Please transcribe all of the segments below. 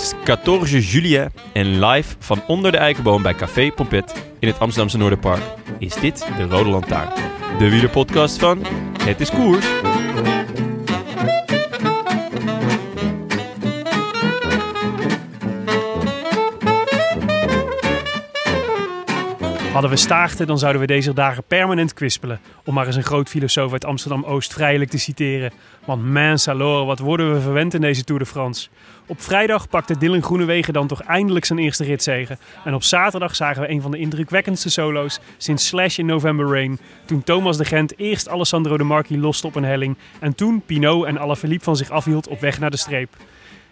Is 14 juli en live van onder de eikenboom bij Café Pompet in het Amsterdamse Noorderpark is dit de Rode Lantaarn. De wielerpodcast van Het is Koers. Hadden we staarten, dan zouden we deze dagen permanent kwispelen. Om maar eens een groot filosoof uit Amsterdam-Oost vrijelijk te citeren. Want mens alors, wat worden we verwend in deze Tour de France. Op vrijdag pakte Dylan Groenewegen dan toch eindelijk zijn eerste ritzege. En op zaterdag zagen we een van de indrukwekkendste solo's sinds Slash in November Rain. Toen Thomas de Gent eerst Alessandro de Marchi loste op een helling. En toen Pinot en Alaphilippe van zich afhield op weg naar de streep.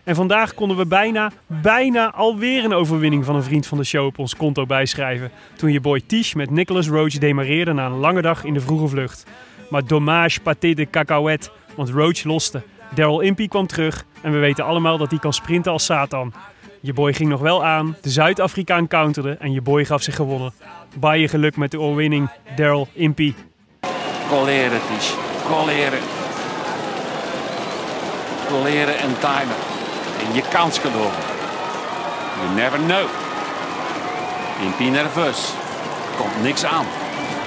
En vandaag konden we bijna, bijna alweer een overwinning van een vriend van de show op ons konto bijschrijven. Toen je boy Tish met Nicholas Roach demareerde na een lange dag in de vroege vlucht. Maar dommage pâté de cacahuète, want Roach loste. Daryl Impey kwam terug en we weten allemaal dat hij kan sprinten als Satan. Je boy ging nog wel aan, de Zuid-Afrikaan counterde en je boy gaf zich gewonnen. Je geluk met de overwinning, Daryl Impey. Colleren, Ties. Colleren. Colleren en timen. En je kans geloven. You never know. Impie nerveus. Komt niks aan.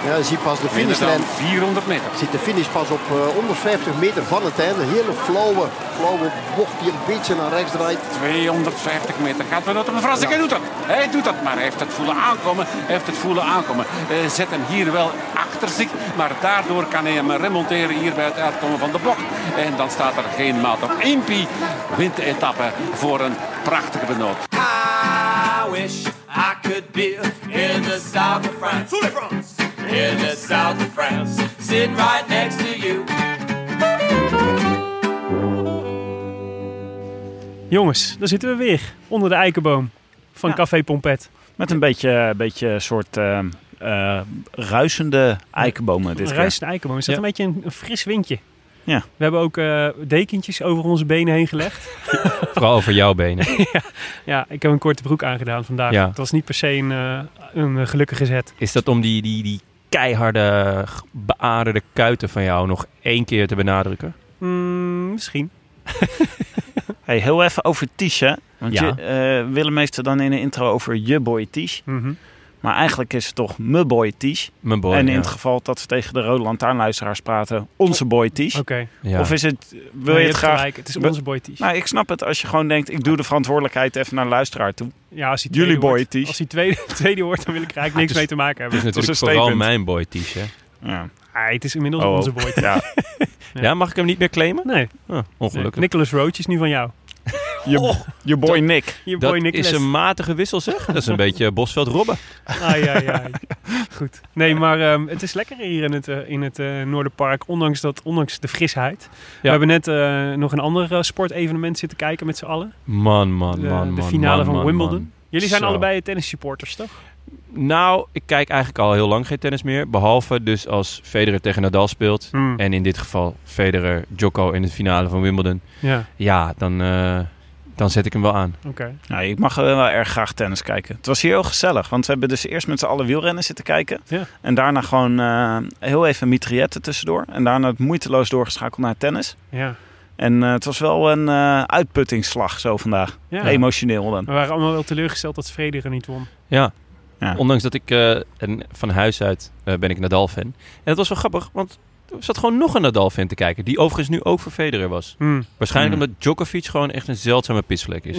Ja, je ziet pas de finishlijn. 400 meter. Je ziet de finish pas op eh, 150 meter van het einde. Een hele flauwe, flauwe bocht die een beetje naar rechts draait. 250 meter. Gaat we dat op de Frans? Hij doet dat. Hij doet dat, maar hij heeft het voelen aankomen. Hij heeft het voelen aankomen. Eh, zet hem hier wel achter zich. Maar daardoor kan hij hem remonteren hier bij het uitkomen van de bocht. En dan staat er geen maat op. Impie wint de etappe voor een prachtige benoot. I wish I could be in the south of France. In the south of France. Sitting right next to you. Jongens, daar zitten we weer, onder de eikenboom van Ja. Café Pompet. Met een beetje, beetje soort eh, eh, ruisende eikenbomen dit ruisende eikenboom. Is dat Ja. een beetje een, een fris windje? Ja. We hebben ook eh, dekentjes over onze benen heen gelegd. Vooral over jouw benen. ja, ik heb een korte broek aangedaan vandaag. Ja. Het was niet per se een, een gelukkige zet. Is dat om die, die, die keiharde, beaderde kuiten van jou nog één keer te benadrukken? Mm, misschien. Hey, heel even over Tish, hè? Want Ja. je, eh, Willem heeft het dan in de intro over je boy Tish. Mhm. Maar eigenlijk is het toch me boy Tish. Mijn boy. en in ja. het geval dat we tegen de Rode Lantaarnluisteraars praten, onze boy Tish. Oké. Ja. Of is het, wil Nee, je het graag... gelijk. Het is onze boy Tish. Nou, ik snap het als je gewoon denkt, ik doe de verantwoordelijkheid even naar de luisteraar toe. ja, als hij jullie tweede boy Tish. Als hij tweede, tweede wordt, dan wil ik er eigenlijk niks het mee te maken Het hebben. is natuurlijk vooral statement. mijn boy, Ties. Hè? Ja. Ah, het is inmiddels Oh, onze boy Tish. Ja. Ja. mag ik hem niet meer claimen? Nee, Oh, nee. ongelukkig. Nicholas Roach is nu van jou. Je, je boy Nick. Je dat boy Nicholas. is een matige wissel, zeg. Dat is een beetje Bosveld Robben. Ai, ai, ai. Goed. Nee, maar ehm, het is lekker hier in het, eh, in het eh, Noorderpark, ondanks, dat, ondanks de frisheid. We hebben net eh, nog een ander sportevenement zitten kijken met z'n allen. Man, man, De, man, de finale man, van Wimbledon. man. Jullie zijn Zo. allebei tennissupporters, toch? Nou, ik kijk eigenlijk al heel lang geen tennis meer. Behalve dus als Federer tegen Nadal speelt. Hmm. En in dit geval Federer, Djoko in de finale van Wimbledon. Ja, Ja, dan, eh, dan zet ik hem wel aan. oké. Nou, ik mag wel erg graag tennis kijken. Het was hier heel gezellig, want we hebben dus eerst met z'n allen wielrennen zitten kijken. Ja. En daarna gewoon eh, heel even mitrailletten tussendoor. En daarna het moeiteloos doorgeschakeld naar tennis. Ja. En eh, het was wel een eh, uitputtingsslag zo vandaag. Ja. Emotioneel dan. We waren allemaal wel teleurgesteld dat Federer niet won. Ja, Ja. ondanks dat ik eh, en van huis uit eh, ben ik Nadal-fan. En dat was wel grappig, want zat gewoon nog een Nadal-fan te kijken. Die overigens nu ook voor Federer was. Hmm. Waarschijnlijk Hmm. omdat Djokovic gewoon echt een zeldzame pisvlek is.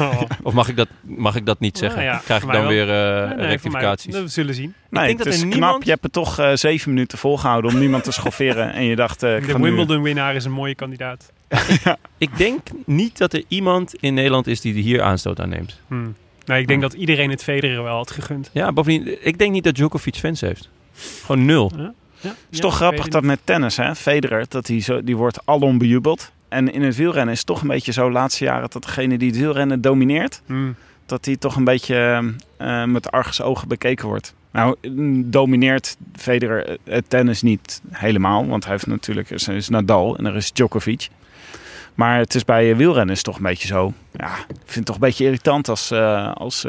Of mag ik dat, mag ik dat niet zeggen? Nou ja, Krijg ik dan weer wel. eh, Nee, nee, voor rectificaties? mij- we zullen zien. Nee, denk dat het is er knap. niemand- Je hebt het toch eh, zeven minuten volgehouden om niemand te schofferen. En je dacht, eh, ik De Wimbledon-winnaar is een mooie kandidaat. Ik denk niet dat er iemand in Nederland is die hier aanstoot aan neemt. Hmm. Nee, ik denk dat iedereen het Federer wel had gegund. Ja, bovendien, ik denk niet dat Djokovic fans heeft. Gewoon nul. Ja, Het is toch grappig dat met tennis, hè, Federer, dat die, zo, die wordt alom bejubeld. En in het wielrennen is het toch een beetje zo, de laatste jaren, dat degene die het wielrennen domineert, Hmm. dat die toch een beetje eh, met argusogen bekeken wordt. Nou, domineert Federer eh, het tennis niet helemaal, want hij heeft natuurlijk er is, Nadal en er is Djokovic. Maar het is bij wielrennen is toch een beetje zo. Ja, ik vind het toch een beetje irritant als, eh, als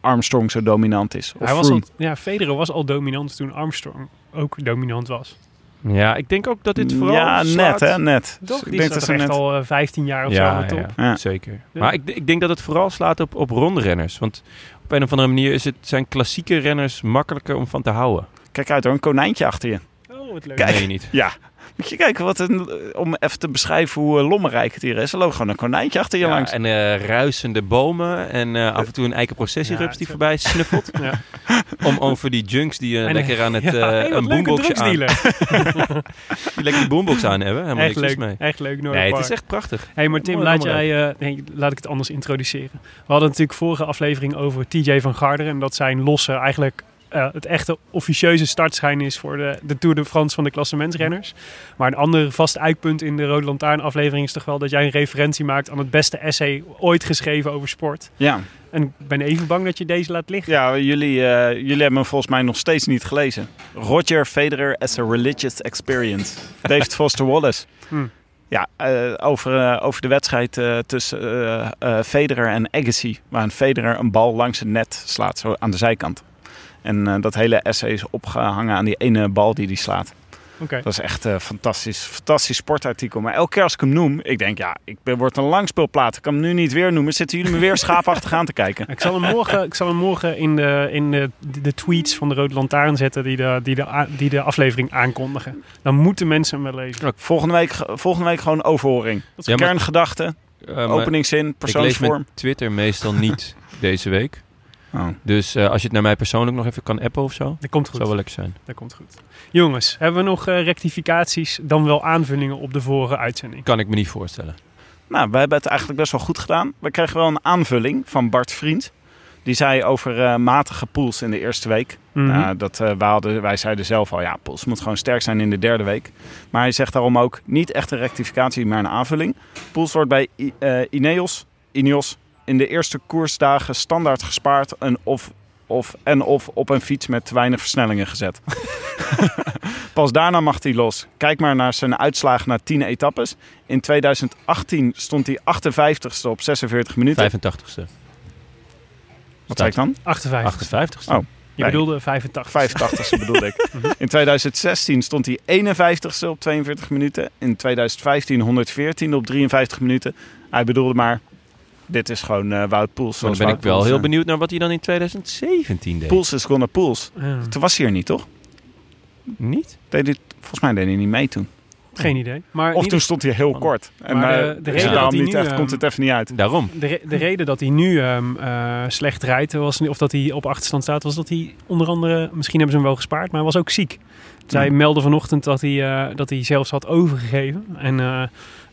Armstrong zo dominant is. Of Hij was al, ja, Federer was al dominant toen Armstrong ook dominant was. Ja, ik denk ook dat dit vooral Ja, slaat- net hè, net. Toch? Dus Die ik denk dat ze echt net... al eh, 15 jaar of zo aan de top. ja, Ja. zeker. Ja. Maar ik, ik denk dat het vooral slaat op, op rondrenners. Want op een of andere manier is het, zijn klassieke renners makkelijker om van te houden. Kijk uit hoor, een konijntje achter je. Oh, wat leuk. Kijk. Nee, niet. Ja. Moet je kijken wat een, om even te beschrijven hoe eh, lommerrijk het hier is. Er loopt gewoon een konijntje achter je Ja, langs. en eh, ruisende bomen en eh, af en toe een eikenprocessierups Ja, die voorbij snuffelt. Ja. Om over die junks die En, lekker aan het hey, een leuke boomboxje aan, die lekker die boombox aan hebben. Helemaal Echt niks leuk, mee. echt leuk. Nee, het is echt prachtig. Hey, maar Tim, laat, jij, eh, nee, laat ik het anders introduceren. We hadden natuurlijk vorige aflevering over TJ van Garderen. En dat zijn losse, eigenlijk eh, het echte officieuze startschijn is voor de, de Tour de France van de klassementsrenners. Maar een ander vast eikpunt in de Rode Lantaarn aflevering is toch wel dat jij een referentie maakt aan het beste essay ooit geschreven over sport. Ja, En ik ben even bang dat je deze laat liggen. ja jullie, eh, jullie hebben hem volgens mij nog steeds niet gelezen. Roger Federer as a Religious Experience. David Foster Wallace. Hmm. Ja, eh, over, over de wedstrijd tussen Federer en Agassi. Waarin Federer een bal langs het net slaat, zo aan de zijkant. En eh, dat hele essay is opgehangen aan die ene bal die hij slaat. Oké. Dat is echt een fantastisch, fantastisch sportartikel. Maar elke keer als ik hem noem, ik denk ja, ik ben, word een langspeelplaat. Ik kan hem nu niet weer noemen. Zitten jullie me weer schaapachtig aan te kijken? Ik zal hem morgen, ik zal hem morgen in, de, in de, de tweets van de Rode Lantaarn zetten die de, die, de, die de aflevering aankondigen. Dan moeten mensen hem wel lezen. Volgende week, volgende week gewoon overhoring. Dat is Ja, Kerngedachte, Eh, maar openingszin, ik lees persoonsvorm. Twitter meestal niet deze week. Oh. Dus eh, als je het naar mij persoonlijk nog even kan appen of zo, Dat komt goed. zou wel lekker zijn. Dat komt goed. Jongens, hebben we nog eh, rectificaties, dan wel aanvullingen op de vorige uitzending? Kan ik me niet voorstellen. Nou, wij hebben het eigenlijk best wel goed gedaan. We kregen wel een aanvulling van Bart Vriend. Die zei over eh, matige pools in de eerste week. Nou, dat, eh, wij, hadden, wij zeiden zelf al, ja, pools moet gewoon sterk zijn in de derde week. Maar hij zegt daarom ook niet echt een rectificatie, maar een aanvulling. Pools wordt bij I- eh, Ineos, Ineos in de eerste koersdagen standaard gespaard en of, of, en of op een fiets met te weinig versnellingen gezet. Pas daarna mag hij los. Kijk maar naar zijn uitslagen na 10 etappes. In 2018 stond hij 58ste op 46 minuten. 85ste. Wat zei ik dan? 58. 58ste. Oh. Je Nee. bedoelde 85. 85ste bedoelde ik. In 2016 stond hij 51ste op 42 minuten. In 2015 114 op 53 minuten. Hij bedoelde maar, dit is gewoon eh Wout Poels. Maar dan ben ik wel Poels, heel eh, benieuwd naar wat hij dan in 2017 deed. Poels is gonna Poels. Ja, Toen was hij er niet, toch? Niet? Deed hij, volgens mij deed hij niet mee toen. geen idee. Maar Of toen stond hij heel kort. En Maar eh, de- de reden daarom dat hij niet nu, echt, ehm, komt het even niet uit. Daarom. de, re- de reden dat hij nu ehm, eh, slecht rijdt, was, of dat hij op achterstand staat, was dat hij onder andere, misschien hebben ze hem wel gespaard, maar hij was ook ziek. Zij Ja. meldde vanochtend dat hij, eh, dat hij zelfs had overgegeven en, eh,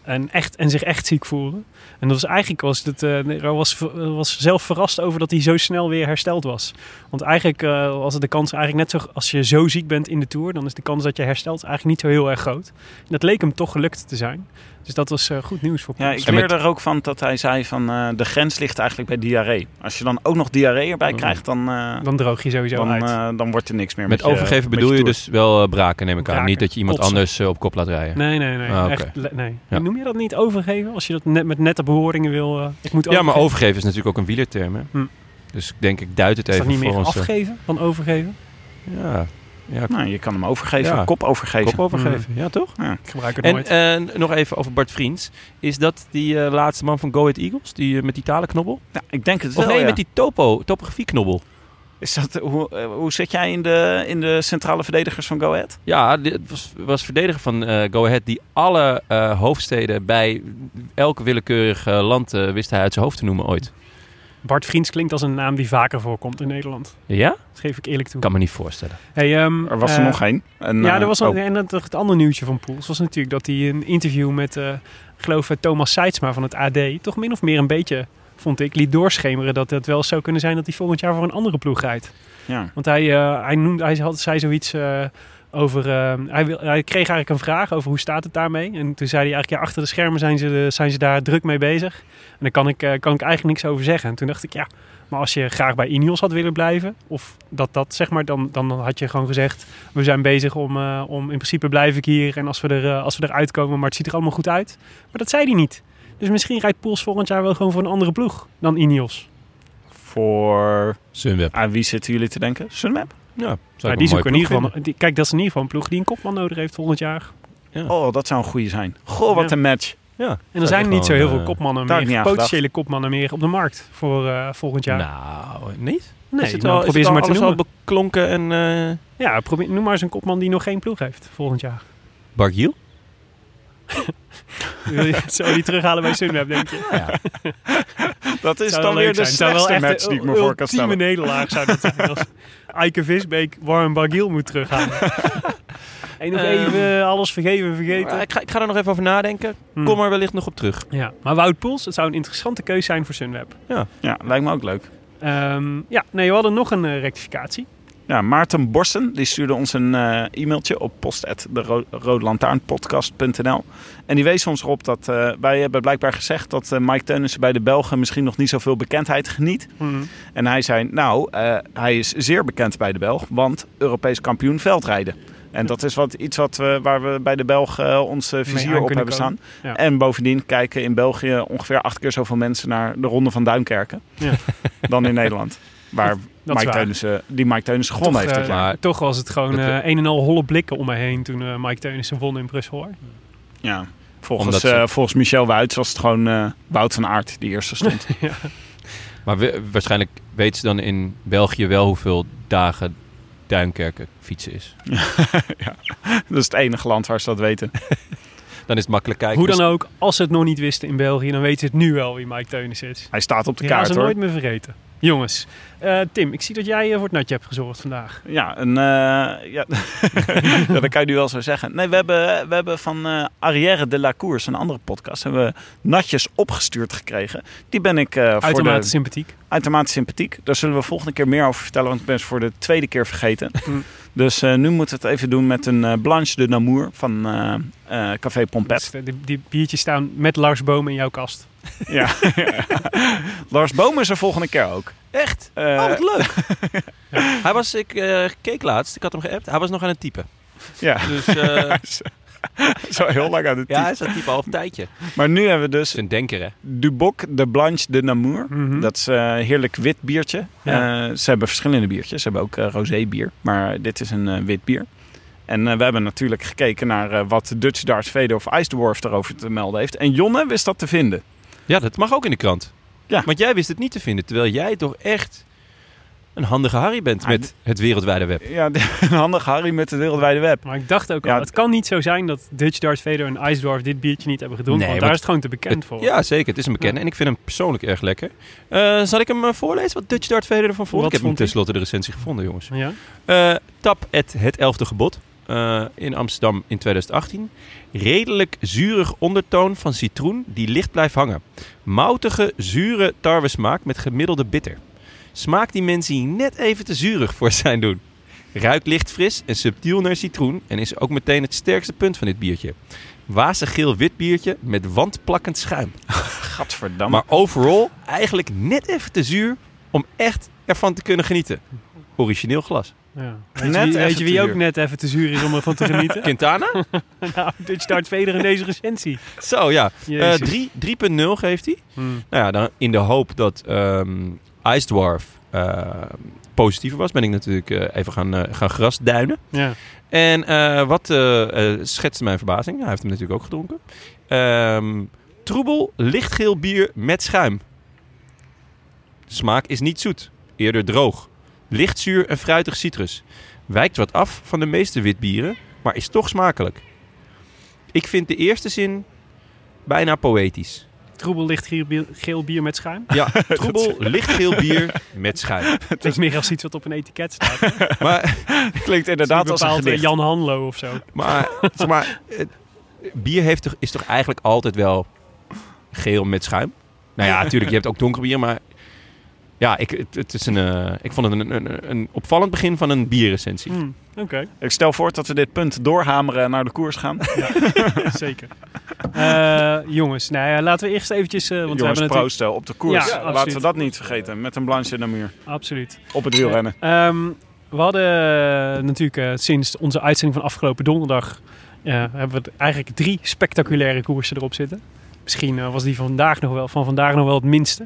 en, echt, en zich echt ziek voelde. En dat was eigenlijk was het, eh, hij was, ver- was zelf verrast over dat hij zo snel weer hersteld was. Want eigenlijk eh, was de kans eigenlijk net zo, als je zo ziek bent in de Tour, dan is de kans dat je herstelt eigenlijk niet zo heel erg groot. En dat leek hem toch gelukt te zijn. Dus dat was eh, goed nieuws voor Ja, Poels. ik En met- leerde er ook van dat hij zei van eh, de grens ligt eigenlijk bij diarree. Als je dan ook nog diarree erbij Oh. krijgt, dan, eh, Dan droog je sowieso dan, uit. eh, dan wordt er niks meer Met met, je- overgeven met bedoel je dus wel braken, neem ik aan. Niet dat je iemand kotsen. anders op kop laat rijden. Nee, nee, nee. Ah. Echt, nee. Ja. Noem je dat niet overgeven? Als je dat net met nette bewoordingen wil... eh, ik moet Ja, maar overgeven. is natuurlijk ook een wielerterm. Hè? Hm. Dus ik denk, ik duid het Is dat even niet meer voor ons. afgeven dan overgeven? Ja, ja Nou, je kan hem overgeven, Ja. kop overgeven. kop overgeven. Ja, toch? Ik gebruik het En nooit. eh, nog even over Bart Vriends. Is dat die eh, laatste man van Go Ahead Eagles? Die eh, met die talenknobbel? Ja, ik denk het Of wel, nee, ja. met die topo, topografieknobbel. Is dat, hoe, hoe zit jij in de, in de centrale verdedigers van Go Ahead? Ja, dit was, was verdediger van eh, Go Ahead die alle eh, hoofdsteden bij elk willekeurig land wist hij uit zijn hoofd te noemen ooit. Bart Vriends klinkt als een naam die vaker voorkomt in Nederland. Ja? Dat geef ik eerlijk toe. Kan me niet voorstellen. Hey, ehm, Er was er eh, nog één. En, Ja, eh, er was een, oh, en het, het andere nieuwtje van Poels was natuurlijk dat hij een interview met, eh, ik geloof eh, Thomas Seidsma van het AD, toch min of meer een beetje, vond ik, liet doorschemeren dat het wel zou kunnen zijn dat hij volgend jaar voor een andere ploeg rijdt. ja. Want hij, eh, hij, noemde, hij had, zei zoiets eh, over, eh, hij, wil, hij kreeg eigenlijk een vraag over hoe staat het daarmee. En toen zei hij eigenlijk, ja, achter de schermen zijn ze, zijn ze daar druk mee bezig. En daar kan ik, eh, kan ik eigenlijk niks over zeggen. En toen dacht ik, ja, maar als je graag bij Ineos had willen blijven, of dat dat zeg maar, dan, dan had je gewoon gezegd: we zijn bezig om, eh, om in principe blijf ik hier en als we, er, eh, als we eruit komen, maar het ziet er allemaal goed uit. Maar dat zei hij niet. Dus misschien rijdt Poels volgend jaar wel gewoon voor een andere ploeg dan Ineos. Voor... Sunweb. Aan wie zitten jullie te denken? Sunweb? Ja, zou Ja, ik die zoeken in ieder geval. Die, kijk, dat is in ieder geval een ploeg die een kopman nodig heeft volgend jaar. Oh, dat zou een goede zijn. Goh, wat Ja. een match. Ja. En er zijn niet zo heel veel eh, kopmannen meer, potentiële kopmannen meer op de markt voor eh, volgend jaar. Nou, niet? nee, is het nou, al, probeer is ze het maar al te alles al beklonken en... eh Ja, probeer, noem maar eens een kopman die nog geen ploeg heeft volgend jaar. Bargiel? Wil je zo die terughalen bij Sunweb, denk je? Dat is Zou dan weer de slechtste echt match een die ik me voor kan ultieme stellen. nederlaag zou dat zijn als Eike Visbeek Warren Bargiel moet terughalen. en nog even alles vergeven en vergeten. Maar ik, ga, ik ga er nog even over nadenken. Hmm. Kom er wellicht nog op terug. Ja, maar Wout Poels, het zou een interessante keuze zijn voor Sunweb. Ja, lijkt me ook leuk. Ehm, ja, nee, we hadden nog een eh, rectificatie. Ja, Maarten Borsten die stuurde ons een eh, e-mailtje op post.de En die wees ons erop dat eh, wij hebben blijkbaar gezegd dat eh, Mike Teunissen bij de Belgen misschien nog niet zoveel bekendheid geniet. En hij zei, nou, hij is zeer bekend bij de Belg, want Europees kampioen veldrijden. En dat is wat, iets wat we, waar we bij de Belg eh, ons vizier op hebben komen. staan. Ja. En bovendien kijken in België ongeveer acht keer zoveel mensen naar de Ronde van Duinkerken Ja. dan in Nederland. Waar Dat is Mike. Teunissen, die Mike Teunissen gewonnen toch, heeft eh, jaar. Maar- toch was het gewoon Dat eh, een en al holle blikken om me heen toen eh, Mike Teunissen won in Brussel. Hoor. Ja. Volgens, eh, volgens Michel Wuits was het gewoon eh, Wout van Aert die eerste stond. Maar we- waarschijnlijk weten ze dan in België wel hoeveel dagen Duinkerken fietsen is. dat is het enige land waar ze dat weten. Dan is het makkelijk kijken. Hoe dan ook, als ze het nog niet wisten in België, dan weten ze het nu wel wie Mike Teunissen is. Hij staat op de kaart ze hoor. nooit meer vergeten. Jongens, eh, Tim, ik zie dat jij eh, voor het natje hebt gezorgd vandaag. Ja, een, eh, ja. ja, dat kan je nu wel zo zeggen. Nee, we hebben, we hebben van eh Arrière de la Course, een andere podcast, hebben we natjes opgestuurd gekregen. Die ben ik eh voor Uitermate de, sympathiek. uitermate sympathiek. Daar zullen we volgende keer meer over vertellen, want ik ben ze voor de tweede keer vergeten. Mm. Dus eh, nu moeten we het even doen met een Blanche de Namur van eh, eh, Café Pompet. Dus, die, die biertjes staan met Lars Boom in jouw kast. Ja. Lars Boom is er volgende keer ook. Echt? Eh, oh, wat leuk. Hij was, ik eh, keek laatst, ik had hem geappt. Hij was nog aan het typen. ja, Dus eh, zo heel lang aan het ja, typen. hij is aan het typen al een tijdje. Maar nu hebben we dus een denker, hè? Duboc de Blanche de Namur. Mhm. Dat is een heerlijk wit biertje. Ja. Eh, ze hebben verschillende biertjes. Ze hebben ook rosé bier. Maar dit is een eh, wit bier. En eh, we hebben natuurlijk gekeken naar eh, wat Dutch Darts Vader of Ice Dwarf erover te melden heeft. En Jonne wist dat te vinden. Ja, dat mag ook in de krant. Ja. Want jij wist het niet te vinden, terwijl jij toch echt een handige Harry bent Ah, met het wereldwijde web. Ja, een handige Harry met het wereldwijde web. Maar ik dacht ook Ja, al, het kan niet zo zijn dat Dutch Darth Vader en Ice Dwarf dit biertje niet hebben gedronken. Nee, want daar is het gewoon te bekend voor. Ja, zeker. Het is een bekende. En ik vind hem persoonlijk erg lekker. Eh, zal ik hem eh, voorlezen wat Dutch Dart Vader ervan vond? Wat ik heb hem tenslotte de recensie gevonden, jongens. Ja? Eh, tap at het elfde gebod eh, in Amsterdam in 2018. Redelijk zuurig ondertoon van citroen die licht blijft hangen. Moutige, zure tarwesmaak met gemiddelde bitter. Smaak die mensen net even te zuurig voor zijn doen. Ruikt licht fris en subtiel naar citroen en is ook meteen het sterkste punt van dit biertje. Wazig geel wit biertje met wandplakkend schuim. Gadverdamme. Maar overal eigenlijk net even te zuur om echt ervan te kunnen genieten. Origineel glas. Ja. Weet, Net je, wie, weet je wie ook net even te zuur is om ervan te genieten? Quintana? nou, Dutch Darth Vader in deze recensie. Zo ja. Eh, Jezus. drie- 3.0 geeft hij. Hmm. Nou ja, dan in de hoop dat ehm Ice Dwarf eh, positiever was, ben ik natuurlijk eh, even gaan, eh, gaan grasduinen. Ja. En eh, wat eh, eh, schetste mijn verbazing? Hij heeft hem natuurlijk ook gedronken. Ehm, troebel, lichtgeel bier met schuim. De smaak is niet zoet, eerder droog. Licht zuur en fruitig citrus. Wijkt wat af van de meeste witbieren, maar is toch smakelijk. Ik vind de eerste zin bijna poëtisch. Troebel lichtgeel bier, geel bier met schuim. Ja, troebel, lichtgeel bier met schuim. Het is meer als iets wat op een etiket staat. Maar, Klinkt inderdaad als een eh, gedicht. Jan Hanlo of zo. maar, zeg maar bier heeft toch, is toch eigenlijk altijd wel geel met schuim? Nou ja, natuurlijk, je hebt ook donker bier, maar ja, ik, het, het is een, eh, ik vond het een, een, een opvallend begin van een bierrecensie. Hmm, Oké, Ik stel voor dat we dit punt doorhameren en naar de koers gaan. zeker. Eh, jongens, nou ja, laten we eerst eventjes... eh, want Jongens, we hebben natuurlijk... op de koers. Ja, Laten we dat niet vergeten. Met een blanche in de muur. Absoluut. Op het wielrennen. Ehm, we hadden natuurlijk eh, sinds onze uitzending van afgelopen donderdag... eh, hebben we eigenlijk drie spectaculaire koersen erop zitten. Misschien was die vandaag nog wel, van vandaag nog wel het minste.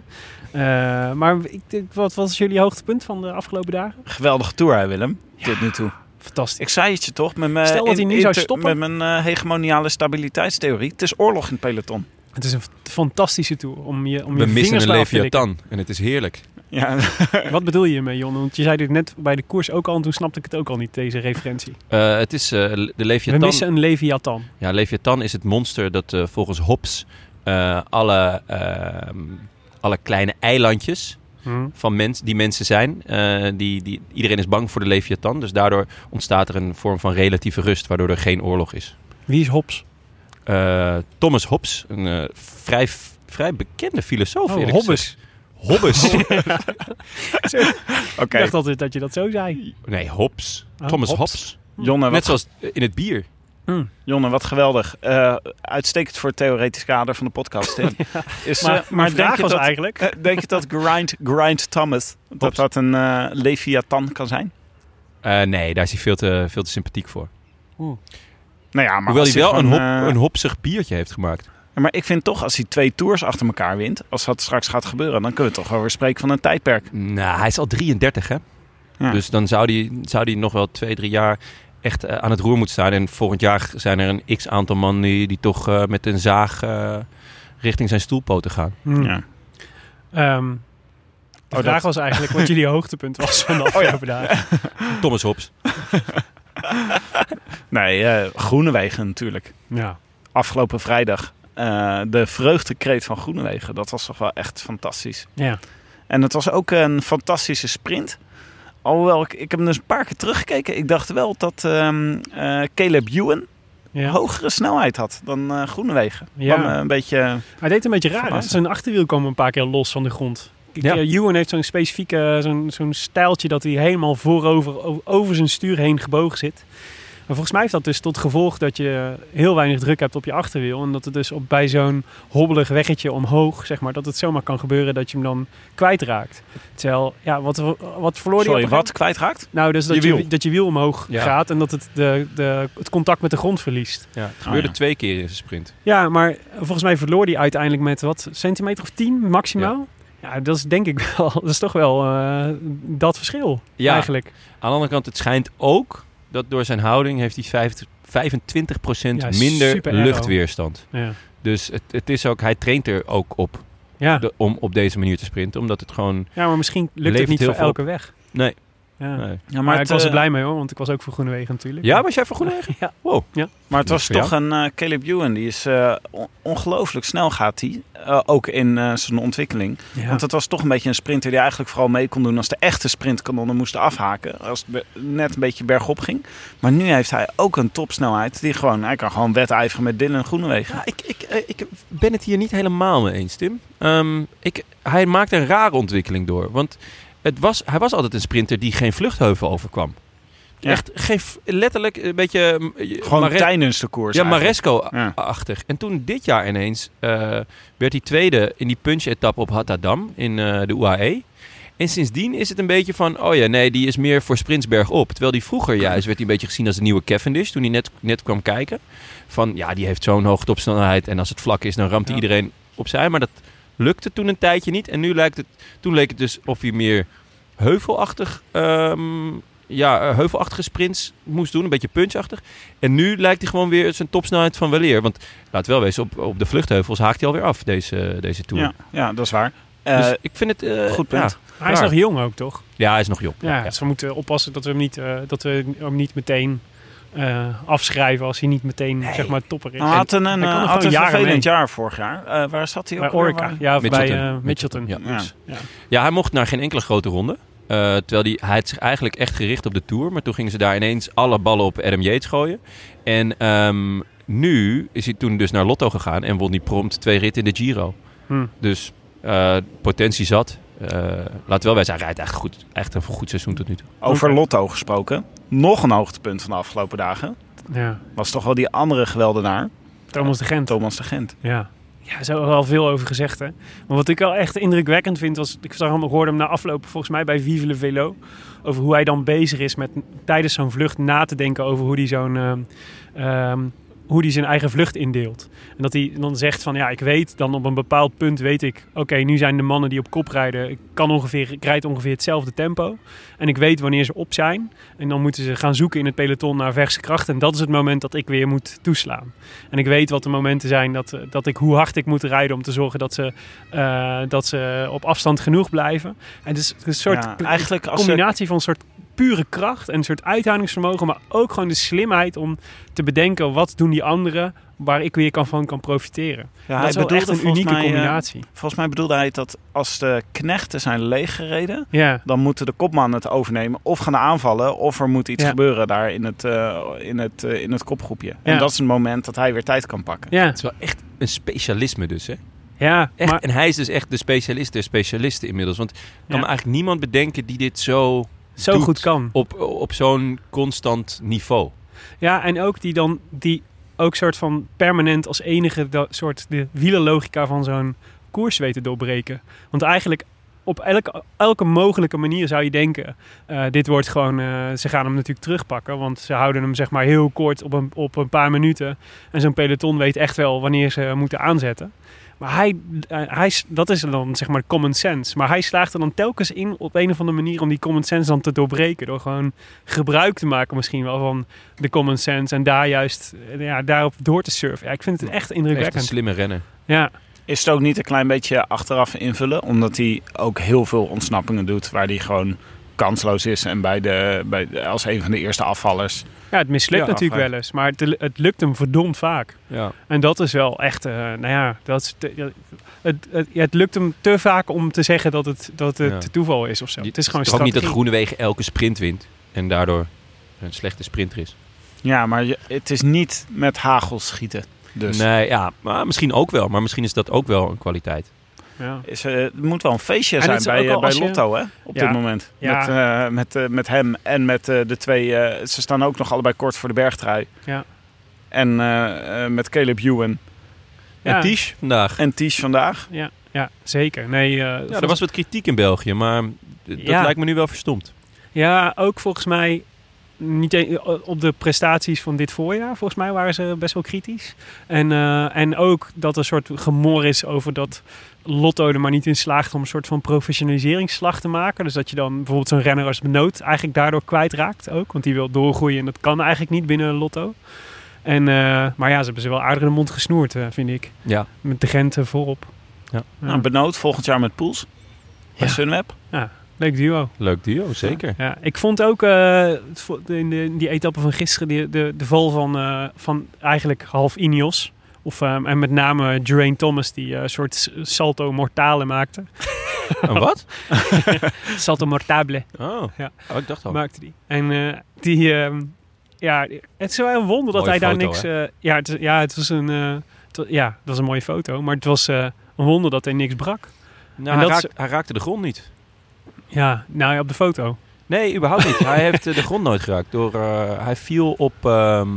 Eh, maar ik, wat was jullie hoogtepunt van de afgelopen dagen? Geweldige tour, hè, Willem. Tot nu toe. Fantastisch. Ik zei het je toch, met mijn, Stel dat hij nu zou stoppen. Met mijn eh, hegemoniale stabiliteitstheorie. Het is oorlog in het peloton. Het is een fantastische tour om je, om We je missen vingers een. Leviathan en het is heerlijk. Ja, Wat bedoel je ermee, Jon? Want je zei dit net bij de koers ook al en toen snapte ik het ook al niet, deze referentie. Eh, het is eh, de We Leviathan. missen een Leviathan. Ja, Leviathan is het monster dat volgens Hobbes eh, alle, ehm, alle kleine eilandjes Hm. van mens, die mensen zijn, eh, die, die, iedereen is bang voor de Leviathan. Dus daardoor ontstaat er een vorm van relatieve rust, waardoor er geen oorlog is. Wie is Hobbes? Eh, Thomas Hobbes, een eh, vrij, vrij bekende filosoof. Oh, Hobbes. Hobbes. oké. Ik dacht altijd dat je dat zo zei. nee, Hobbes. Oh, Thomas Hobbes. Hobbes. Jonne, Net zoals in het bier. Jonne, wat geweldig. Eh, uitstekend voor het theoretisch kader van de podcast. Is, Maar, eh, maar denk vraag je was dat, eigenlijk... eh, denk je dat Grind, Grind Thomas, dat dat een Leviathan kan zijn? Eh, nee, daar is hij veel te, veel te sympathiek voor. Nou ja, maar Hoewel hij wel een, hop, een hopsig biertje heeft gemaakt. Maar ik vind toch, als hij twee tours achter elkaar wint, als dat straks gaat gebeuren, dan kunnen we toch wel weer spreken van een tijdperk. Nou, hij is al 33, hè? Ja. Dus dan zou hij, zou die nog wel twee, drie jaar echt eh, aan het roer moeten staan. En volgend jaar zijn er een x-aantal man die, die toch eh, met een zaag eh, richting zijn stoelpoten gaan. Hm. Ja. Ehm, de Oh, vraag dat- was eigenlijk wat jullie hoogtepunt was van de afgelopen dagen. Thomas Hobbes. Nee, eh Groenewegen natuurlijk. Ja. Afgelopen vrijdag. eh, de vreugdekreet van Groenewegen. Dat was toch wel echt fantastisch. ja. En het was ook een fantastische sprint. Alhoewel, ik, ik heb hem dus een paar keer teruggekeken. Ik dacht wel dat ehm, eh, Caleb Ewan ja. hogere snelheid had dan eh Groenewegen. Ja. Kwam, eh, een beetje... Hij deed een beetje raar. Hè? Zijn achterwiel kwam een paar keer los van de grond. Ik- Ja. Ewan heeft zo'n specifieke, zo'n zo'n stijltje dat hij helemaal voorover over zijn stuur heen gebogen zit. Maar volgens mij heeft dat dus tot gevolg dat je heel weinig druk hebt op je achterwiel. En dat het dus op, bij zo'n hobbelig weggetje omhoog, zeg maar, dat het zomaar kan gebeuren dat je hem dan kwijtraakt. Terwijl, ja, wat, wat verloor hij Sorry, op een wat kwijtraakt? Nou, dus dat Je je, wiel. dat je wiel omhoog Ja. gaat en dat het de, de, het contact met de grond verliest. Ja, het gebeurde ja. twee keer in zijn sprint. Ja, maar volgens mij verloor hij uiteindelijk met wat centimeter of 10 maximaal. Ja, dat is denk ik wel, dat is toch wel eh, dat verschil Ja. eigenlijk. Aan de andere kant, het schijnt ook dat door zijn houding heeft hij 50 25% Ja, minder luchtweerstand. Ja, Dus het, het is ook, hij traint er ook op ja. de- om op deze manier te sprinten. Omdat het gewoon... ja maar misschien lukt het niet voor elke weg. Nee. Ja. nee. Ja, Maar, ik was er eh, blij mee hoor, want ik was ook voor Groenewegen natuurlijk. Ja, was jij voor Groenewegen? Ja. Wow. Maar het was toch een eh, Caleb Ewan. Die is eh, on- ongelooflijk snel gaat hij. Eh, ook in eh, zijn ontwikkeling. Ja. Want het was toch een beetje een sprinter die eigenlijk vooral mee kon doen als de echte sprintkanonnen moesten afhaken. Als het net een beetje bergop ging. Maar nu heeft hij ook een topsnelheid. Die gewoon, hij kan gewoon wedijveren met Dylan Groenewegen. Ja, ik, ik, ik ben het hier niet helemaal mee eens, Tim. Ehm, ik, hij maakt een rare ontwikkeling door. Want het was, hij was altijd een sprinter die geen vluchtheuvel overkwam. Ja. Echt geen, letterlijk een beetje... mm, je- Gewoon Mare- tijdens de koers Ja. Maresco-achtig. En toen dit jaar ineens eh, werd hij tweede in die punch-etappe op Hattadam in eh, de UAE. En sindsdien is het een beetje van, oh ja, nee, die is meer voor sprints bergop. Terwijl die vroeger juist werd hij een beetje gezien als de nieuwe Cavendish, toen hij net, net kwam kijken. Van, ja, die heeft zo'n hoge topsnelheid en als het vlak is, dan ramt hij Ja. iedereen opzij. Maar dat lukte toen een tijdje niet. En nu lijkt het, toen leek het dus of hij meer heuvelachtig, ehm, ja, eh, heuvelachtige sprints moest doen, een beetje punchachtig. En nu lijkt hij gewoon weer zijn topsnelheid van weleer. Want laat wel wezen, op, op de vluchtheuvels haakt hij alweer af, deze, deze Tour. Ja, ja, dat is waar. Eh, dus ik vind het... eh, goed punt. ja. Hij is nog jong ook, toch? Ja, hij is nog jong. Ja, dus we moeten oppassen dat we hem niet, eh, dat we hem niet meteen eh, afschrijven als hij niet meteen zeg maar topper is. Hij had een, een, Hij kan eh, had een jaren vervelend mee. jaar vorig jaar. Eh, waar zat hij ook Bij? Orica, Waar- ja, bij Mitchelton. Mitchelton. Ja. Ja. Ja. Ja, hij mocht naar geen enkele grote ronde. Eh, terwijl hij, hij had zich eigenlijk echt gericht op de Tour. Maar toen gingen ze daar ineens alle ballen op Adam Yates gooien. En ehm, nu is hij toen dus naar Lotto gegaan en won hij prompt twee ritten in de Giro. Hm. Dus eh, potentie zat. Eh laat wel wij zijn, hij rijdt echt, goed, echt een goed seizoen tot nu toe. Over. Lotto gesproken. Nog een hoogtepunt van de afgelopen dagen. ja. Was toch wel die andere geweldenaar. Thomas de Gent. Thomas de Gent. Ja. Ja, er is er wel veel over gezegd, hè. Maar wat ik wel echt indrukwekkend vind, was... Ik zag hem, ik hoorde hem na afloop volgens mij bij Vive le Velo... over hoe hij dan bezig is met tijdens zo'n vlucht na te denken... over hoe hij zo'n... ehm, ehm, hoe hij zijn eigen vlucht indeelt. En dat hij dan zegt van ja, ik weet dan op een bepaald punt weet ik, oké, nu zijn de mannen die op kop rijden, ik kan ongeveer, ik rijd ongeveer hetzelfde tempo. En ik weet wanneer ze op zijn. En dan moeten ze gaan zoeken in het peloton naar verse kracht. En dat is het moment dat ik weer moet toeslaan. En ik weet wat de momenten zijn dat, eh, dat ik hoe hard ik moet rijden om te zorgen dat ze, eh, dat ze op afstand genoeg blijven. En het is een soort Ja, eigenlijk combinatie van een soort pure kracht en een soort uithoudingsvermogen, maar ook gewoon de slimheid om te bedenken wat doen die anderen waar ik weer kan van kan profiteren. Ja, dat hij is wel echt een unieke mij, eh, combinatie. Volgens mij bedoelde hij dat als de knechten zijn leeggereden, ja. dan moeten de kopman het overnemen of gaan aanvallen of er moet iets Ja. gebeuren daar in het, eh, in het, eh, in het kopgroepje. Ja. En dat is het moment dat hij weer tijd kan pakken. Ja, Het is wel echt een specialisme dus, hè? ja, Echt, maar En hij is dus echt de specialist der specialisten inmiddels. Want ik kan Ja. me eigenlijk niemand bedenken die dit zo zo goed kan. op, op zo'n constant niveau. Ja, en ook die dan die ook soort van permanent als enige dat soort de wielerlogica van zo'n koers weten doorbreken. Want eigenlijk op elke, elke mogelijke manier zou je denken, eh, dit wordt gewoon, eh, ze gaan hem natuurlijk terugpakken, want ze houden hem zeg maar heel kort op een, op een paar minuten. En zo'n peloton weet echt wel wanneer ze moeten aanzetten. Maar hij, eh, hij, dat is dan zeg maar common sense. Maar hij slaagt er dan telkens in op een of andere manier om die common sense dan te doorbreken. Door gewoon gebruik te maken misschien wel van de common sense. En daar juist eh, ja, daarop door te surfen. Ja, ik vind het echt Echt een indrukwekkend. slimme renner. Ja, Is het ook niet een klein beetje achteraf invullen? Omdat hij ook heel veel ontsnappingen doet waar hij gewoon kansloos is. En bij de, bij de- als een van de eerste afvallers. ja, het mislukt Ja, natuurlijk wel eens. Maar het, het lukt hem verdomd vaak. Ja. En dat is wel echt, eh, nou ja, dat is te- ja, het, het, ja, het lukt hem te vaak om te zeggen dat het, dat het Ja. toeval is of zo. Het is gewoon ook niet dat. Groenewegen elke sprint wint. En daardoor een slechte sprinter is. Ja, maar je- het is niet met hagel schieten. Dus Nee, ja, maar misschien ook wel. Maar misschien is dat ook wel een kwaliteit. Ja. is, eh, het moet wel een feestje En zijn bij, eh, bij je- Lotto hè, op Ja. dit moment. Ja. Met, eh, met, met hem en met eh, de twee... eh, ze staan ook nog allebei kort voor de bergtrui. Ja. En met Caleb Ewan Ja. En Tisch vandaag. en Ties vandaag. Ja, ja, zeker. Nee, eh, Ja, er was wat kritiek in België, maar dat Ja. lijkt me nu wel verstomd. Ja, ook volgens mij niet e- op de prestaties van dit voorjaar. Volgens mij waren ze best wel kritisch. En, eh, en ook dat er een soort gemor is over dat Lotto er maar niet in slaagt om een soort van professionaliseringsslag te maken. Dus dat je dan bijvoorbeeld zo'n renner als Benoot eigenlijk daardoor kwijtraakt ook. Want die wil doorgroeien en dat kan eigenlijk niet binnen Lotto. En, eh, maar ja, ze hebben ze wel aardig in de mond gesnoerd, eh, vind ik. Ja. Met de Gent voorop. Ja. Nou, Benoot volgend jaar met Poels. Bij Ja. Sunweb. Leuk duo. Leuk duo, zeker. Ja, ik vond ook eh, in, de, in die etappe van gisteren die, de, de val van, eh, van eigenlijk half Ineos. Of, eh, en met name Geraint Thomas die eh, een soort salto mortale maakte. Een wat? salto mortable Oh, Ja. oh ik dacht al. maakte die. En eh, die, ehm, ja, het is wel een wonder dat Mooie hij daar niks... eh, ja, het, ja, het was een... het ja, dat was een mooie foto. Maar het was een wonder dat hij niks brak. Nou, hij, is- hij raakte de grond niet. Ja, nou ja, op de foto. Nee, überhaupt niet. hij heeft de grond nooit geraakt. Door, hij viel op ehm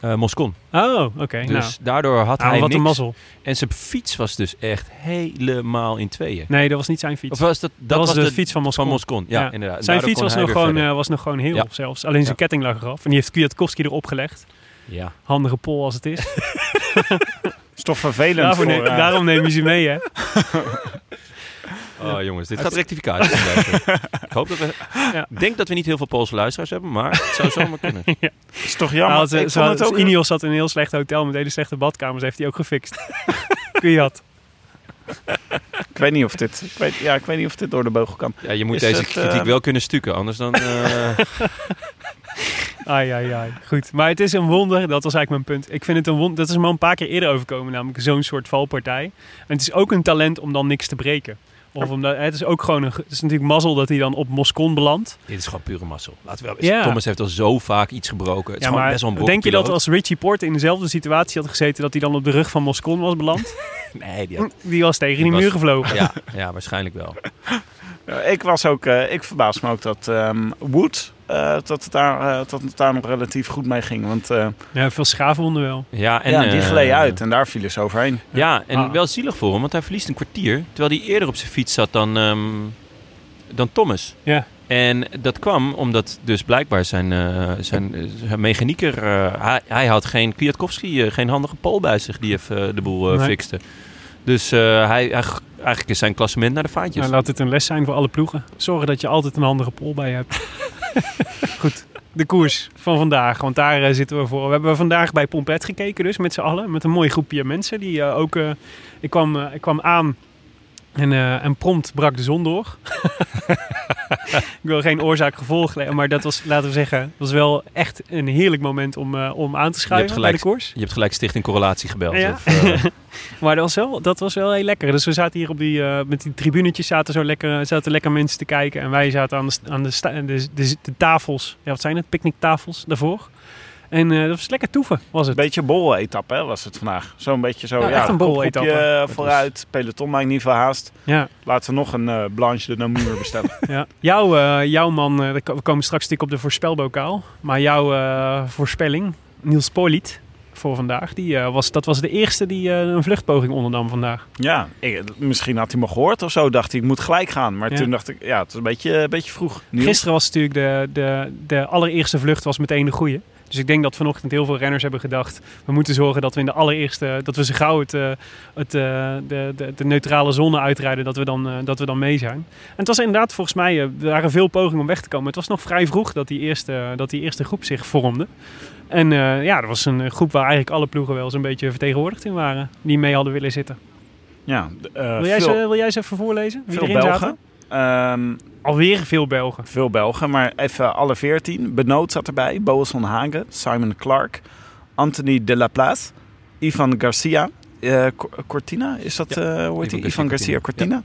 eh, Moscon. Oh, oké. Dus nou, daardoor had Ah, hij wat niks. een mazzel. En zijn fiets was dus echt helemaal in tweeën. Nee, dat was niet zijn fiets. Of was dat, dat, was de, fiets van Moscou. van Moscon? Ja, Ja. inderdaad. Zijn Daardoor fiets was nog, gewoon, eh, was nog gewoon heel Ja. zelfs. Alleen zijn Ja. ketting lag eraf. En die heeft Kwiatkowski erop gelegd. Ja. Handige pol als het is. is toch vervelend Daarvoor voor... ne- eh, daarom neem je ze mee, hè? Oh jongens, dit gaat rectificatie. Ik hoop dat we... Ja. Denk dat we niet heel veel Poolse luisteraars hebben, maar het zou zomaar kunnen. is toch jammer. Nou, ze- ik ze vond had- het ook... Ineos zat in een heel slecht hotel met hele slechte badkamers. Heeft hij ook gefixt. Kwiat. Ik weet niet of dit, ik weet, ja, ik weet niet of dit door de beugel kan. Ja, je moet Is deze het, kritiek eh, wel kunnen stukken, anders dan... eh, Ai, ai, ai. Goed. Maar het is een wonder, dat was eigenlijk mijn punt. Ik vind het een wonder, dat is me al een paar keer eerder overkomen, namelijk zo'n soort valpartij. En het is ook een talent om dan niks te breken. Of omdat, het is ook gewoon een, het is natuurlijk mazzel dat hij dan op Moscon belandt. dit is gewoon pure mazzel. Laten we wel Ja. Thomas heeft al zo vaak iets gebroken. Het is Ja, gewoon maar best wel een denk je dat als Richie Porte in dezelfde situatie had gezeten, dat hij dan op de rug van Moscon was beland? Nee, die had... Die was tegen die muur gevlogen. Ja, ja, waarschijnlijk wel. Ik was ook, eh, ik verbaas me ook dat ehm, Wood, eh, dat, het daar, eh, dat het daar nog relatief goed mee ging. Want eh, Ja, veel schaafwonden wel. Ja, en, ja, die gleed uit en daar vielen ze overheen. Ja, en Ah. wel zielig voor hem, want hij verliest een kwartier. Terwijl hij eerder op zijn fiets zat dan, ehm, dan Thomas. Ja. En dat kwam omdat dus blijkbaar zijn, eh, zijn, zijn mechanieker... eh, hij, hij had geen Kwiatkowski, eh, geen handige pol bij zich die even de boel eh, Nee. fixte. Dus eh, hij, hij, eigenlijk is zijn klassement naar de vaantjes. Nou, laat het een les zijn voor alle ploegen. Zorgen dat je altijd een handige pol bij je hebt. Goed, de koers van vandaag. Want daar eh, zitten we voor. We hebben vandaag bij Pompet gekeken dus met z'n allen. Met een mooi groepje mensen. Die eh, ook... eh, ik, kwam, ik kwam aan en, en prompt brak de zon door. ik wil geen oorzaak-gevolg. Maar dat was, laten we zeggen, was wel echt een heerlijk moment om, eh, om aan te schuiven bij de koers. Je hebt gelijk Stichting Correlatie gebeld. Ja. Of, eh, Maar dat was, wel, dat was wel heel lekker. Dus we zaten hier op die, eh, met die tribunetjes, zaten zo lekker, zaten lekker mensen te kijken. En wij zaten aan de, aan de, de, de tafels, ja, wat zijn het, picknicktafels daarvoor. En eh, dat was lekker toeven, was het. Een beetje borrel-etappe hè, was het vandaag. Zo'n beetje zo, Ja, ja, echt een borrel-etappe. eh, Dat vooruit, peloton maakt niet veel haast. Ja, Laten we nog een eh, Blanche de Namur bestellen. ja. Jouw, eh, jouw man, we komen straks natuurlijk op de voorspelbokaal. Maar jouw voorspelling, Niels Poliet, voor vandaag, die, was, dat was de eerste die een vluchtpoging ondernam vandaag. ja, ik- misschien had hij me gehoord of zo. Dacht hij, ik moet gelijk gaan. Maar Ja. toen dacht ik, ja, het is een beetje, een beetje vroeg. Niels? Gisteren was natuurlijk de, de, de allereerste vlucht was meteen de goede. Dus ik denk dat vanochtend heel veel renners hebben gedacht... we moeten zorgen dat we in de allereerste... dat we zo gauw het, eh, het, eh, de, de, de neutrale zone uitrijden... Dat we, dan, eh, dat we dan mee zijn. En het was inderdaad volgens mij... er waren veel pogingen om weg te komen. Het was nog vrij vroeg dat die eerste, dat die eerste groep zich vormde. En ja, er was een groep waar eigenlijk alle ploegen wel een beetje vertegenwoordigd in waren. Die mee hadden willen zitten. Ja, Wil jij, veel, ze, wil jij ze even voorlezen? Wie veel erin Belgen. zaten? Ehm, Alweer veel Belgen. veel Belgen, maar even alle veertien. Benoot zat erbij, Boas van Hagen, Simon Clark, Anthony de la Place, Ivan Garcia, eh, Co- Cortina, is dat, eh hoe heet die? Ivan Ivan Garcia Cortina.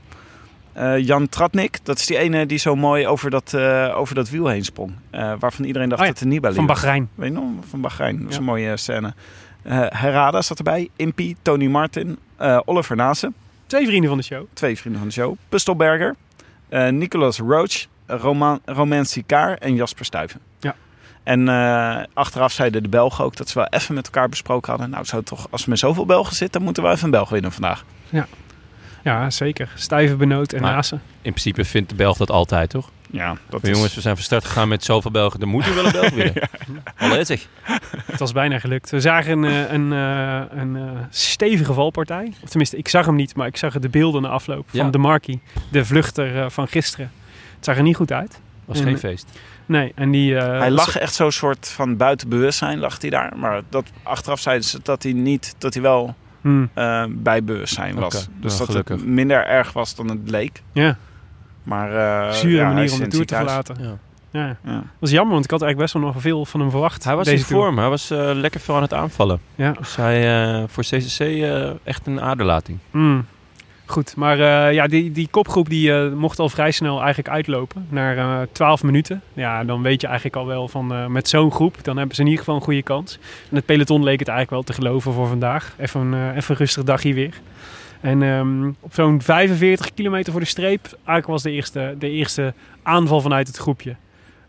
Eh, Jan Tratnik, dat is die ene die zo mooi over dat, eh, over dat wiel heen sprong. Eh, waarvan iedereen dacht Oh ja, dat het een Nibali Van. Bahrein. Weet je nog? Van Bahrein. Dat is Ja. een mooie scène. Eh Herada zat erbij, Impy, Tony Martin, eh, Oliver Nase, Twee vrienden van de show. twee vrienden van de show. Pustelberger, Nicolas Roach, Roman, Romain Sicard en Jasper Stuyven. Ja. En eh, achteraf zeiden de Belgen ook dat ze wel even met elkaar besproken hadden. Nou, zou toch, als we met zoveel Belgen zitten, dan moeten we even een Belg winnen vandaag. Ja, zeker. Stijve benoot en Naassen. in principe vindt de Belg dat altijd, toch? Ja, dat is... jongens, we zijn van start gegaan met zoveel Belgen. Er moet nu wel een Belg winnen. Zeg. Het was bijna gelukt. We zagen een, eh, een, eh, een eh, stevige valpartij. Of tenminste, ik zag hem niet, maar ik zag de beelden na afloop Ja. van de Marquis. De vluchter eh, van gisteren. Het zag er niet goed uit. Was En- geen feest. Nee, en die... eh, Hij lag echt zo'n soort van buiten bewustzijn, lag hij daar. Maar dat, achteraf zeiden ze dat hij niet, dat hij wel Hmm, bij bewustzijn was. Dus nou, dat het minder erg was dan het leek. ja, Maar eh, zure ja, manier om de Tour te verlaten. Ja. Ja. Ja. Dat was jammer, want ik had eigenlijk best wel nog veel van hem verwacht. Hij was deze in Tour. vorm. Hij was eh, lekker veel aan het aanvallen. Ja. Dus hij eh, voor CCC eh, echt een aderlating. Hmm. Goed, maar eh, ja, die, die kopgroep die eh, mocht al vrij snel eigenlijk uitlopen. Naar eh 12 minuten. Ja, dan weet je eigenlijk al wel van eh, met zo'n groep, dan hebben ze in ieder geval een goede kans. En het peloton leek het eigenlijk wel te geloven voor vandaag. Even een, eh, even een rustig dagje weer. En ehm, op zo'n 45 kilometer voor de streep, eigenlijk was de eerste, de eerste aanval vanuit het groepje.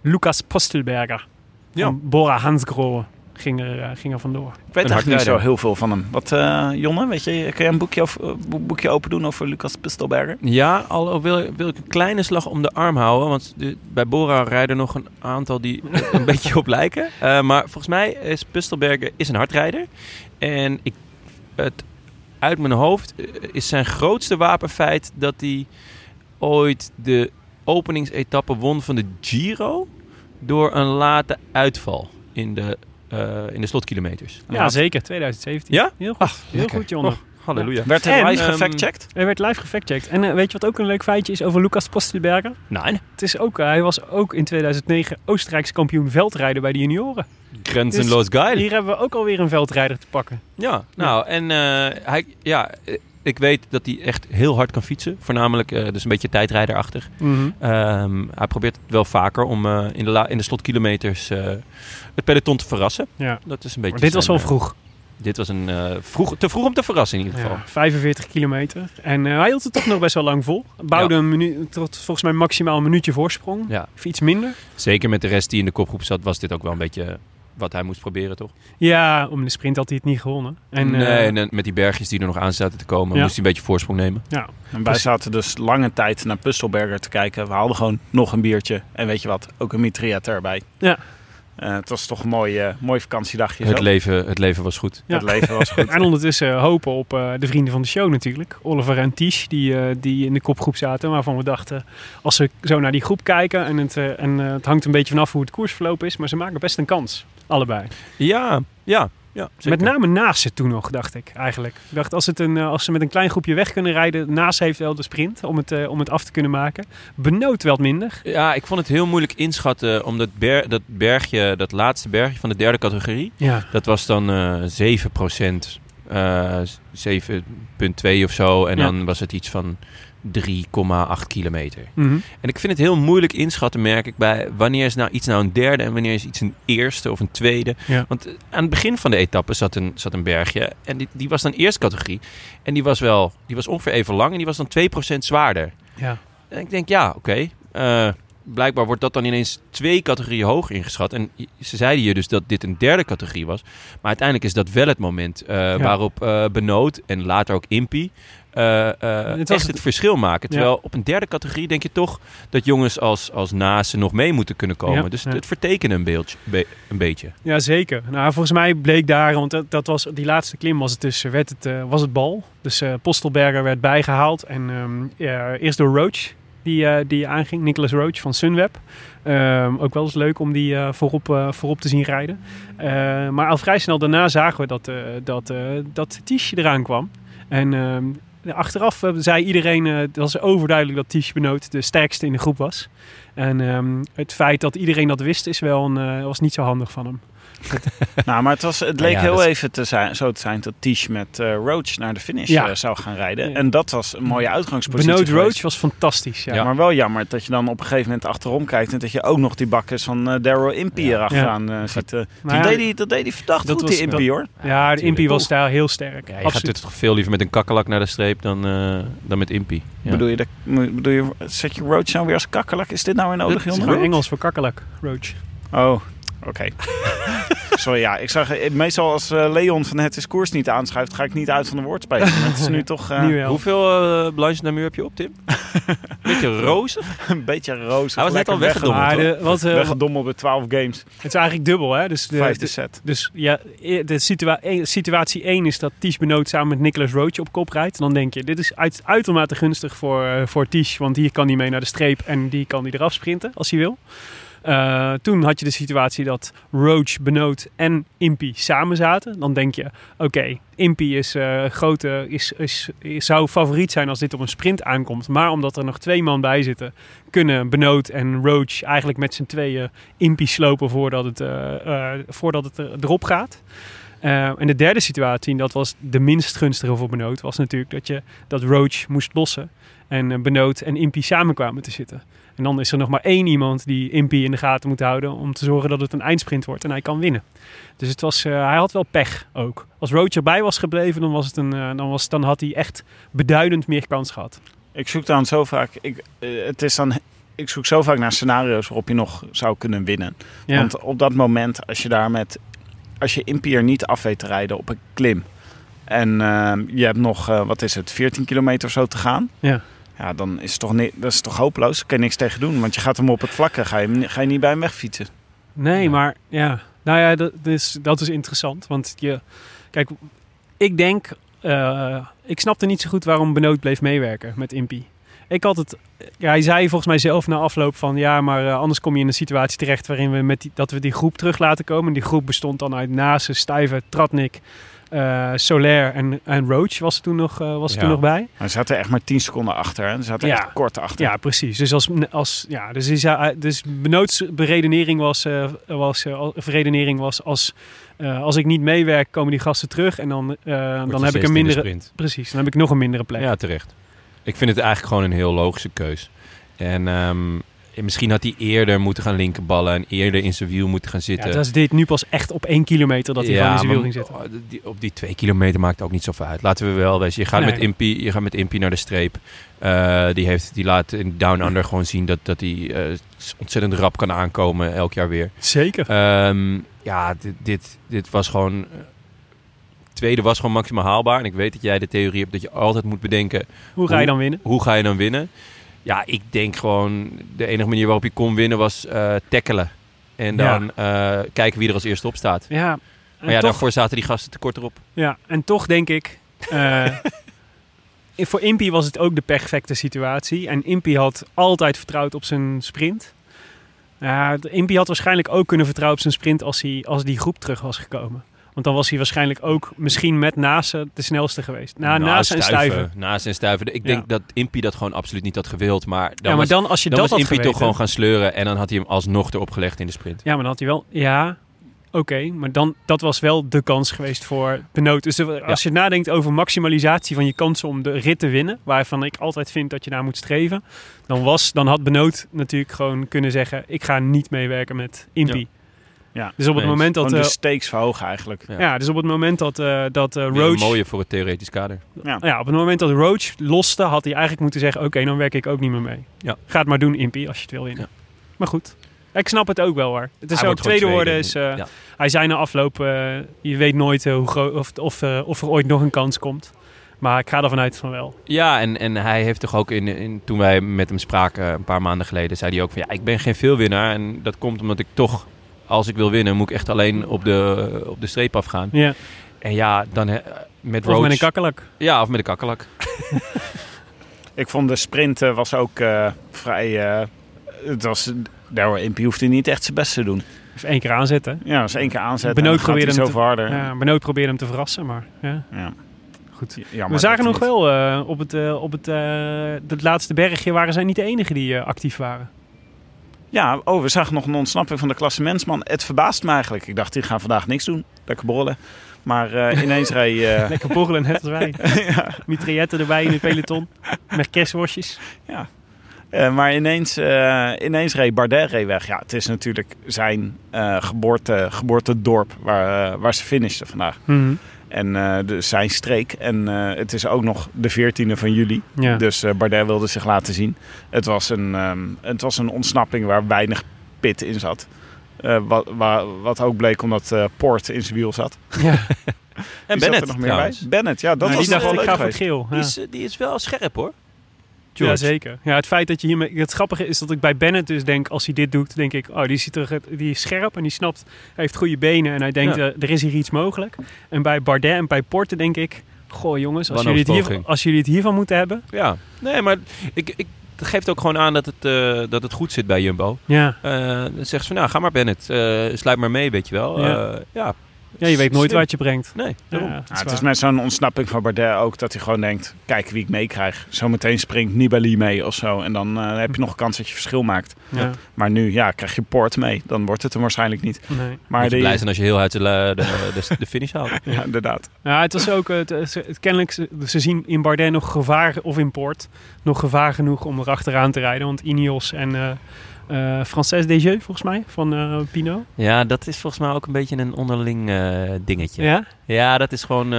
Lucas Postelberger Ja. van Bora Hansgrohe ging er, eh, ging er vandoor. Ik weet eigenlijk niet zo heel veel van hem. Wat, eh, Jonne, weet je, kan je een boekje, over, eh, boek- boekje open doen over Lucas Pistelberger? Ja, al wil, wil ik een kleine slag om de arm houden. Want de- bij Bora rijden nog een aantal die er een beetje op lijken. Eh, maar volgens mij is Pustelberger is een hardrijder. En ik, het, uit mijn hoofd eh, is zijn grootste wapenfeit dat hij ooit de openingsetappe won van de Giro. Door een late uitval in de, eh, in de slotkilometers. Ja, zeker. 2017. Ja? Heel goed. heel lekker. goed, Jonne. Halleluja. Werd er En, live ehm, gefactcheckt? Hij werd live gefactcheckt. En eh, weet je wat ook een leuk feitje is over Lucas Postelberger? Nee, Het is ook, eh, hij was ook in 2009 Oostenrijks kampioen veldrijden bij de junioren. grenzenloos geil. Hier hebben we ook alweer een veldrijder te pakken. Ja, nou, en eh, hij, ja, ik weet dat hij echt heel hard kan fietsen. Voornamelijk, dus een beetje tijdrijderachtig. Ehm, hij probeert het wel vaker om eh, in, de la- in de slotkilometers eh, het peloton te verrassen. Ja. Dat is een beetje Maar dit was wel vroeg. Dit was een, eh, vroeg, te vroeg om te verrassen in ieder geval. Ja, 45 kilometer. En eh, hij hield het toch nog best wel lang vol. Bouwde Ja. een minuut, tot volgens mij maximaal een minuutje voorsprong. Ja. Of iets minder. Zeker met de rest die in de kopgroep zat, was dit ook wel een beetje wat hij moest proberen, toch? Ja, om de sprint had hij het niet gewonnen. En, nee, eh, en met die bergjes die er nog aan zaten te komen, Ja. moest hij een beetje voorsprong nemen. ja. En wij zaten dus lange tijd naar Pustelberger te kijken. We haalden gewoon nog een biertje. En weet je wat, ook een mitriat erbij. Ja. Eh, het was toch een mooi, eh, mooi vakantiedagje Het zo. leven, het leven was goed. Ja. Het leven was goed. En ondertussen hopen op eh, de vrienden van de show natuurlijk. Oliver en Tish, die, eh, die in de kopgroep zaten. Waarvan we dachten, als ze zo naar die groep kijken... en het, eh, en, eh, het hangt een beetje vanaf hoe het koersverloop is... maar ze maken best een kans, allebei. Ja, ja, ja. Met name naast ze toen nog, dacht ik eigenlijk. Ik dacht, als, het een, eh, als ze met een klein groepje weg kunnen rijden... naast heeft wel de sprint om het, eh, om het af te kunnen maken. Benoot wel minder. Ja, ik vond het heel moeilijk inschatten, omdat ber, dat bergje, dat laatste bergje van de derde categorie, Ja, dat was dan eh 7 eh 7,2 of zo. En Ja. dan was het iets van 3,8 kilometer. Mhm. En ik vind het heel moeilijk inschatten, merk ik, bij wanneer is nou iets nou een derde en wanneer is iets een eerste of een tweede. Ja. Want eh, aan het begin van de etappe zat een, zat een bergje en die, die was dan eerste categorie. En die was wel, die was ongeveer even lang en die was dan 2% zwaarder. ja. En ik denk, ja, oké. eh, blijkbaar wordt dat dan ineens twee categorieën hoger ingeschat. En ze zeiden je dus dat dit een derde categorie was. Maar uiteindelijk is dat wel het moment eh, waarop eh Benoot en later ook Impi eh, eh, Het echt het- verschil maken. Ja. Terwijl op een derde categorie denk je toch dat jongens als, als Nase nog mee moeten kunnen komen. Ja, Dus ja. het vertekenen een, beeldje, be- een beetje. Ja, zeker. Nou, volgens mij bleek daar, want dat, dat was, die laatste klim was het dus, werd het, was het bal. Dus Postelberger werd bijgehaald. En ehm, eerst door Roach, die, eh, die aanging. Nicholas Roach van Sunweb. Ehm, ook wel eens leuk om die eh, voorop, eh, voorop te zien rijden. Maar al vrij snel daarna zagen we dat, dat, dat Tisch eraan kwam. En ehm, achteraf zei iedereen, het was overduidelijk dat Tisch Benoot de sterkste in de groep was. En ehm, het feit dat iedereen dat wist, is wel een, was niet zo handig van hem. nou, maar het, was, het leek ja, heel dat even te zijn, zo te zijn dat Tish met eh, Roach naar de finish Ja. eh, zou gaan rijden. Ja. En dat was een mooie uitgangspositie Benoot. Roach was fantastisch. Ja. Ja. Maar wel jammer dat je dan op een gegeven moment achterom kijkt... en dat je ook nog die bakkes van eh Daryl Impey Ja. erachteraan ziet. dat, ja, deed hij, dat deed hij verdacht dat goed, was- die Impey, hoor. Ja, de. Impie was daar heel sterk. Ja, je gaat Absoluut. het toch veel liever met een kakkelak naar de streep dan, eh, dan met Impi. Ja. Bedoel, je, dat, bedoel je, zet je Roach nou weer als kakkelak? Is dit nou weer nodig, Het is Engels voor kakkelak, Roach. Oh, oké. Sorry, ja. Ik zag, eh, meestal als eh, Leon van Het is Koers niet aanschuift... ga ik niet uit van de woordspeling. Maar het is nu toch eh. Hoeveel uh, Blanche Namur heb je op, Tim? Beetje rozig. een beetje roos. Hij was net al weggedommeld, wat, eh, Weggedommeld bij 12 games. het is eigenlijk dubbel, hè? Dus de, Vijfde de- set. dus ja, de situa situatie 1 is dat Ties Benoot samen met Nicholas Roach op kop rijdt. Dan denk je, dit is uit, uitermate gunstig voor, eh, voor Ties, want hier kan hij mee naar de streep en die kan hij eraf sprinten als hij wil. Eh, toen had je de situatie dat Roach, Benoot en Impy samen zaten. Dan denk je, oké, Impy is, eh, is, is, is, zou favoriet zijn als dit op een sprint aankomt. Maar omdat er nog twee man bij zitten, kunnen Benoot en Roach eigenlijk met z'n tweeën Impy slopen voordat het, eh, voordat het er- erop gaat. En de derde situatie, en dat was de minst gunstige voor Benoot, was natuurlijk dat, je, dat Roach moest lossen. En Benoot en Impy samen kwamen te zitten. En dan is er nog maar één iemand die Impy in de gaten moet houden om te zorgen dat het een eindsprint wordt en hij kan winnen. Dus het was, eh, hij had wel pech ook. Als Roach erbij was gebleven, dan, was het een, eh, dan, was, dan had hij echt beduidend meer kans gehad. Ik zoek dan zo vaak... Ik, eh, het is dan, ik zoek zo vaak naar scenario's waarop je nog zou kunnen winnen. Ja. Want op dat moment, als je daar met... Als je Impy er niet af weet te rijden op een klim... en eh, je hebt nog, wat is het, 14 kilometer of zo te gaan... Ja. Ja, dan is het toch, dat is toch hopeloos. Daar kan je niks tegen doen. Want je gaat hem op het vlakke. Ga je, ga je niet bij hem wegfietsen. Nee, Ja. maar ja. Nou ja, dat is, dat is interessant. Want je, kijk, ik denk, eh, ik snapte niet zo goed waarom Benoot bleef meewerken met Impy. Ik had het, ja, hij zei volgens mij zelf na afloop van ja, maar eh, anders kom je in een situatie terecht waarin we met die, dat we die groep terug laten komen. Die groep bestond dan uit Nase, Stuyven, Tratnik, eh Soler en, en Roach was er toen nog, eh, was er Ja. toen nog bij. Hij zat er echt maar 10 seconden achter. Hè? Ze zaten Ja. echt kort achter. Ja, precies. Dus als, als ja, dus, is, hij- dus Benoot's beredenering was, eh, was, eh, al- redenering was als, eh, als ik niet meewerk, komen die gasten terug en dan, eh, dan heb ik een in de mindere. sprint. Precies, dan heb ik nog een mindere plek. Ja, terecht. Ik vind het eigenlijk gewoon een heel logische keus. En ehm, misschien had hij eerder moeten gaan linkerballen en eerder in zijn wiel moeten gaan Ja, zitten. dat is dit nu pas echt op één kilometer dat hij gewoon in zijn wiel ging zitten. oh, op die twee kilometer maakt het ook niet zoveel uit. Laten we wel wezen. Je gaat, Nee. met Impy, je gaat met Impy naar de streep. Eh, die, heeft, die laat in Down Under gewoon zien dat, dat hij eh, ontzettend rap kan aankomen elk jaar weer. Zeker. Ehm, ja, dit, dit, dit was gewoon... eh, tweede was gewoon maximaal haalbaar. En ik weet dat jij de theorie hebt dat je altijd moet bedenken... Hoe ga je dan winnen? Hoe ga je dan winnen? Ja, ik denk gewoon... De enige manier waarop je kon winnen was eh tackelen. En Ja. dan eh, kijken wie er als eerste op staat. Ja, en, Maar ja, toch, daarvoor zaten die gasten te kort erop. ja, en toch denk ik... eh, voor Impy was het ook de perfecte situatie. En Impy had altijd vertrouwd op zijn sprint. Ja, Impy had waarschijnlijk ook kunnen vertrouwen op zijn sprint als, hij, als die groep terug was gekomen. Want dan was hij waarschijnlijk ook misschien met Nase de snelste geweest. Nou, Nase en Stuiven. Naast en stuiven. Ik Ja. denk dat Impy dat gewoon absoluut niet had gewild. Maar dan Ja, maar was, dan als je dan dat was had Impy toch gewoon gaan sleuren. En dan had hij hem alsnog erop gelegd in de sprint. Ja, maar dan had hij wel... Ja, oké. maar dan, dat was wel de kans geweest voor Benoot. Dus als je nadenkt over maximalisatie van je kansen om de rit te winnen... waarvan ik altijd vind dat je naar moet streven... dan, was, dan had Benoot natuurlijk gewoon kunnen zeggen... ik ga niet meewerken met Impy. Ja. Dus op het Nee, moment dat... Gewoon de eh, stakes verhogen eigenlijk. Ja. ja, dus op het moment dat, eh dat eh, Weer een Roach... mooie voor het theoretisch kader. Ja, op het moment dat Roach loste, had hij eigenlijk moeten zeggen... oké, dan werk ik ook niet meer mee. Ja. Ga het maar doen, Impy, als je het wil winnen. Maar goed, ik snap het ook wel hoor. Het is Hij ook tweede worden. tweede. Is, eh, Ja. Hij zei na afloop, eh, je weet nooit eh, hoe groot, of, of, eh, of er ooit nog een kans komt. Maar ik ga ervan uit van wel. Ja, en, en hij heeft toch ook in, in, toen wij met hem spraken een paar maanden geleden, zei hij ook van ja, ik ben geen veelwinnaar. En dat komt omdat ik toch, als ik wil winnen, moet ik echt alleen op de, op de streep afgaan. Ja. En ja, dan he- met Of Roach. met een kakkelak. Ja, of met een kakkelak. Ik vond de sprint eh, was ook eh, vrij... eh, het was, daar Impie hoefde niet echt zijn best te doen. Even één keer aanzetten. Ja, was één keer aanzetten. Benoot en dan gaat probeerde hij hem te, harder. ja, Benoot probeerde hem te verrassen, maar ja. Ja. Goed. Jammer We zagen nog wel eh, op, het, op het, eh, het laatste bergje waren zij niet de enige die actief waren. Ja, oh, we zagen nog een ontsnapping van de klassementsman. Het verbaast me eigenlijk. Ik dacht, die gaan vandaag niks doen. Lekker borrelen. Maar eh, ineens reed... eh, Lekker borrelen, net als wij. Mitrailletten erbij in het peloton. Met kerstworstjes. eh, maar ineens, ineens reed Bardet reed weg. Ja, het is natuurlijk zijn geboorte, geboortedorp waar, waar ze finishten vandaag. En eh, dus zijn streek. En eh, het is ook nog de 14e van juli. Ja. Dus eh, Bardet wilde zich laten zien. Het was een, ehm, het was een ontsnapping waar weinig pit in zat. Eh, wat, wa- wat ook bleek omdat eh Poort in zijn wiel zat. ja. En Bennett er nog meer trouwens. bij? Bennett, ja, dat Nou, was die nog dacht, wel ik leuk ga voor het geweest. geel. Ja. Die, is, die is wel scherp hoor. Ja, George. zeker. Ja, het feit dat je hiermee... Het grappige is dat ik bij Bennett dus denk, als hij dit doet, denk ik... Oh, die, ziet er, die is scherp en die snapt... Hij heeft goede benen en hij denkt, Ja. eh, er is hier iets mogelijk. En bij Bardet en bij Porte denk ik... Goh jongens, als jullie, het hier, als jullie het hiervan moeten hebben... Ja, nee, maar ik, ik, het geeft ook gewoon aan dat het, eh, dat het goed zit bij Jumbo. Ja, Eh, dan zegt ze van, nou, ga maar Bennett, eh, sluit maar mee, weet je wel. Ja. Ja, ja je weet nooit Slim. waar het je brengt. Nee, daarom. Ja, het is met zo'n ontsnapping van Bardet ook dat hij gewoon denkt: kijk wie ik meekrijg. Zometeen springt Nibali mee of zo. En dan eh, heb je nog een kans dat je verschil maakt. Ja, Maar nu ja, krijg je Poort mee. Dan wordt het hem waarschijnlijk niet. nee. Maar Moet je die- blij zijn als je heel uit de, de, de, de finish haalt. Ja, inderdaad. Ja, het was ook... Het, kennelijk, ze, ze zien in Bardet nog gevaar, of in Poort, nog gevaar genoeg om erachteraan te rijden. Want Ineos en eh eh Frances Desjeux, volgens mij, van eh Pinot. Ja, dat is volgens mij ook een beetje een onderling eh, dingetje. Ja? Ja, dat is gewoon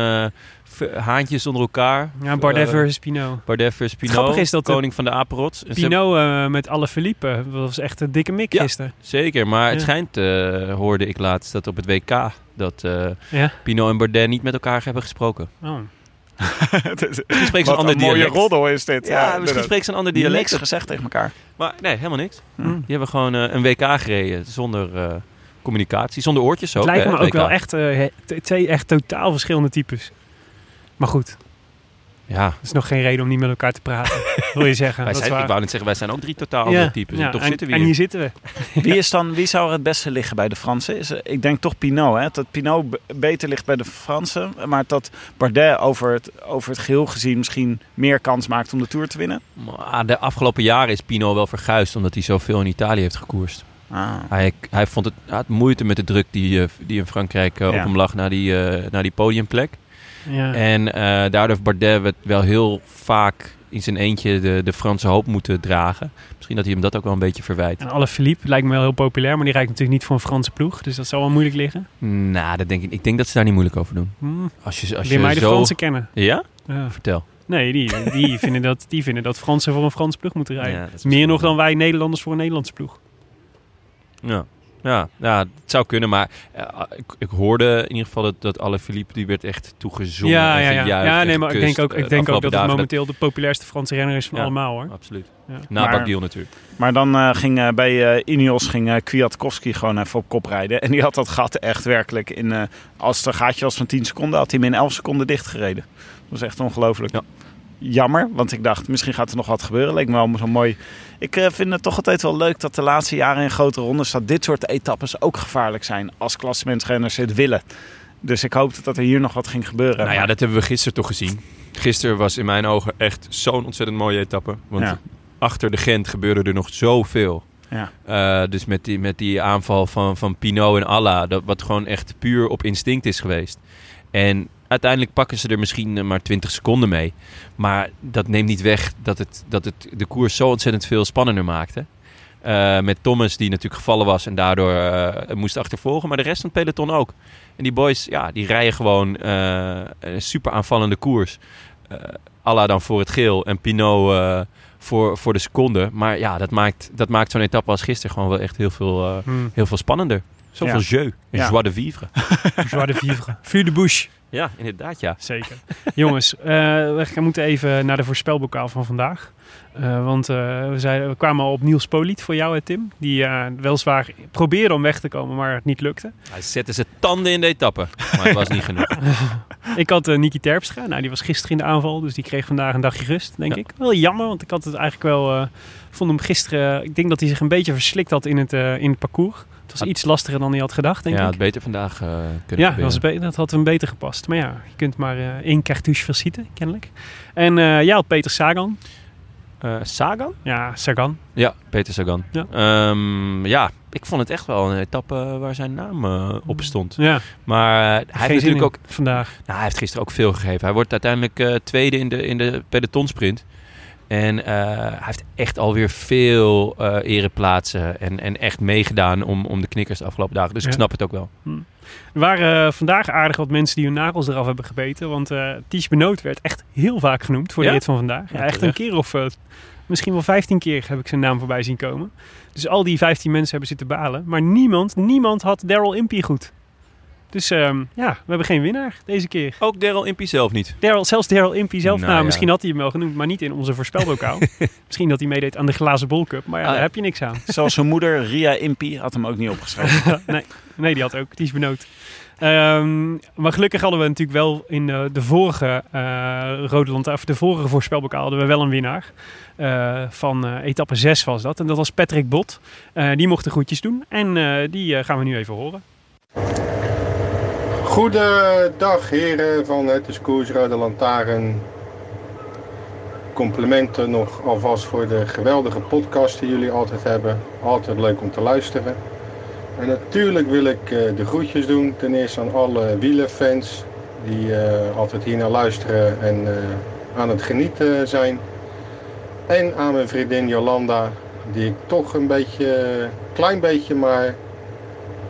haantjes onder elkaar. Ja, Bardet versus Pinot. Bardet versus Pinot, grappige is dat de- koning van de apenrots. Ze Pinot eh, met alle Philippe, dat was echt een dikke mik Ja. gisteren. Zeker, maar het schijnt, hoorde ik laatst, dat op het WK... dat Ja. Pinot en Bardet niet met elkaar hebben gesproken. Oh. Misschien Wat een ander een mooie dialect. roddel is dit. Ja, misschien inderdaad. spreken ze een ander dialect. Niks gezegd tegen elkaar. Maar nee, helemaal niks. Hm. Die hebben gewoon eh, een WK gereden zonder eh, communicatie, zonder oortjes ook. Het lijkt hè, me ook WK. wel echt eh, twee echt totaal verschillende types. Maar goed. Ja, Dat is nog geen reden om niet met elkaar te praten. wil je zeggen. wij zijn, ik wou net zeggen, wij zijn ook drie totaal andere types. en toch en, zitten we en hier. hier zitten we. Wie, is dan, wie zou er het beste liggen bij de Fransen? Is, ik denk toch Pinot. Hè? Dat Pinot b- beter ligt bij de Fransen. Maar dat Bardet over het, over het geheel gezien misschien meer kans maakt om de Tour te winnen. Maar de afgelopen jaren is Pino wel verguisd, omdat hij zoveel in Italië heeft gekoerst. Ah. Hij, hij vond het hij had moeite met de druk die, eh, die in Frankrijk eh, Ja. op hem lag naar die, eh, naar die podiumplek. Ja. En eh, daardoor heeft Bardet het wel heel vaak in zijn eentje de, de Franse hoop moeten dragen. Misschien dat hij hem dat ook wel een beetje verwijt. En alle Philippe lijkt me wel heel populair, maar die rijdt natuurlijk niet voor een Franse ploeg. Dus dat zal wel moeilijk liggen. Nou, dat denk ik. Ik denk dat ze daar niet moeilijk over doen. Hmm. Als je, als Leer je mij de. Fransen kennen. Ja? Ja. Vertel. Nee, die, die, vinden dat, die vinden dat Fransen voor een Franse ploeg moeten rijden. Ja, Meer nog dan wij Nederlanders voor een Nederlandse ploeg. Ja. Ja, ja, het zou kunnen, maar eh, ik, ik hoorde in ieder geval dat, dat alle Philippe die werd echt toegezongen. Ja, en ja, ja. ja nee, maar ik denk ook, eh, ik de denk ook dat het momenteel de populairste Franse renner is van Ja. allemaal hoor. Absoluut. Ja. Na Bagdiel natuurlijk. Maar dan eh, ging eh, bij eh Ineos ging eh, Kwiatkowski gewoon even op kop rijden. En die had dat gat echt werkelijk in... eh, als het een gaatje was van 10 seconden, had hij hem in 11 seconden dichtgereden. Dat was echt ongelooflijk. Ja. Jammer, want ik dacht misschien gaat er nog wat gebeuren. Leek me wel zo mooi. Ik eh, vind het toch altijd wel leuk dat de laatste jaren in grote rondes... dat dit soort etappes ook gevaarlijk zijn als klassementsrenners het willen. Dus ik hoopte dat er hier nog wat ging gebeuren. Nou ja, Maar- dat hebben we gisteren toch gezien. Gisteren was in mijn ogen echt zo'n ontzettend mooie etappe. Want Ja. achter de Gent gebeurde er nog zoveel. Ja. Eh, dus met die, met die aanval van, van Pinot en Alla, dat, wat gewoon echt puur op instinct is geweest. En uiteindelijk pakken ze er misschien eh, maar 20 seconden mee. Maar dat neemt niet weg dat het, dat het de koers zo ontzettend veel spannender maakte. Eh, met Thomas die natuurlijk gevallen was en daardoor eh, moest achtervolgen. Maar de rest van het peloton ook. En die boys, ja, die rijden gewoon een super aanvallende koers. Alla dan voor het geel en Pinot voor, voor de seconde. Maar ja, dat maakt, dat maakt zo'n etappe als gisteren gewoon wel echt heel veel, Hmm. heel veel spannender. Zoveel Ja. jeu en Ja. joie de vivre. Joie de vivre. Vuur de bouche. Ja, inderdaad ja. Zeker. Jongens, eh, we moeten even naar de voorspelbokaal van vandaag. Eh, want eh, we, zeiden, we kwamen al op Niels Poliet voor jou, hè, Tim. Die eh, weliswaar probeerde om weg te komen, maar het niet lukte. Hij zette zijn tanden in de etappe. Maar het was niet genoeg. Ik had Niki Terpstra. Nou, die was gisteren in de aanval, dus die kreeg vandaag een dagje rust, denk Ja. ik. Wel jammer, want ik had het eigenlijk wel... vond hem gisteren... Ik denk dat hij zich een beetje verslikt had in het, in het parcours. Het was Had- iets lastiger dan hij had gedacht, denk ja, ik. had beter vandaag eh, kunnen Ja, dat, was be- dat had hem beter gepast. Maar ja, je kunt maar eh, één cartouche versieten, kennelijk. En eh jij had Peter Sagan. Sagan? Ja, Sagan. Ja, Peter Sagan. Ja. Ehm, ja, ik vond het echt wel een etappe waar zijn naam op stond. Ja, Maar hij heeft geen natuurlijk ook vandaag. Nou, hij heeft gisteren ook veel gegeven. Hij wordt uiteindelijk tweede in de, in de pelotonsprint. En eh, hij heeft echt alweer veel eh ereplaatsen en, en echt meegedaan om, om de knikkers de afgelopen dagen. Dus ik snap het ook wel. Er waren eh, vandaag aardig wat mensen die hun nagels eraf hebben gebeten. Want eh Ties Benoot werd echt heel vaak genoemd voor de Ja? rit van vandaag. Ja, echt een keer of misschien wel 15 keer heb ik zijn naam voorbij zien komen. Dus al die 15 mensen hebben zitten balen. Maar niemand, niemand had Daryl Impey goed. Dus ehm, ja, we hebben geen winnaar deze keer. Ook Daryl Impey zelf niet. Daryl, zelfs Daryl Impey zelf, Nou nou, ja. misschien had hij hem wel genoemd, maar niet in onze voorspelbokaal. misschien dat hij meedeed aan de glazen bolcup, maar ja, Ah, daar heb je niks aan. Zoals zijn moeder, Ria Impey, had hem ook niet opgeschreven. nee, nee, die had ook. Die is benoot. Ehm, maar gelukkig hadden we natuurlijk wel in eh, de vorige eh Rode Land, of de vorige voorspelbokaal hadden we wel een winnaar. Eh, van etappe 6 was dat. En dat was Patrick Bot. Die mocht de groetjes doen. En die gaan we nu even horen. Goedendag heren van het is Koers Rode Lantaarn. Complimenten nog alvast voor de geweldige podcast die jullie altijd hebben. Altijd leuk om te luisteren. En natuurlijk wil ik eh, de groetjes doen. Ten eerste aan alle wielerfans die eh, altijd hier naar luisteren en eh, aan het genieten zijn. En aan mijn vriendin Jolanda, die ik toch een beetje, klein beetje maar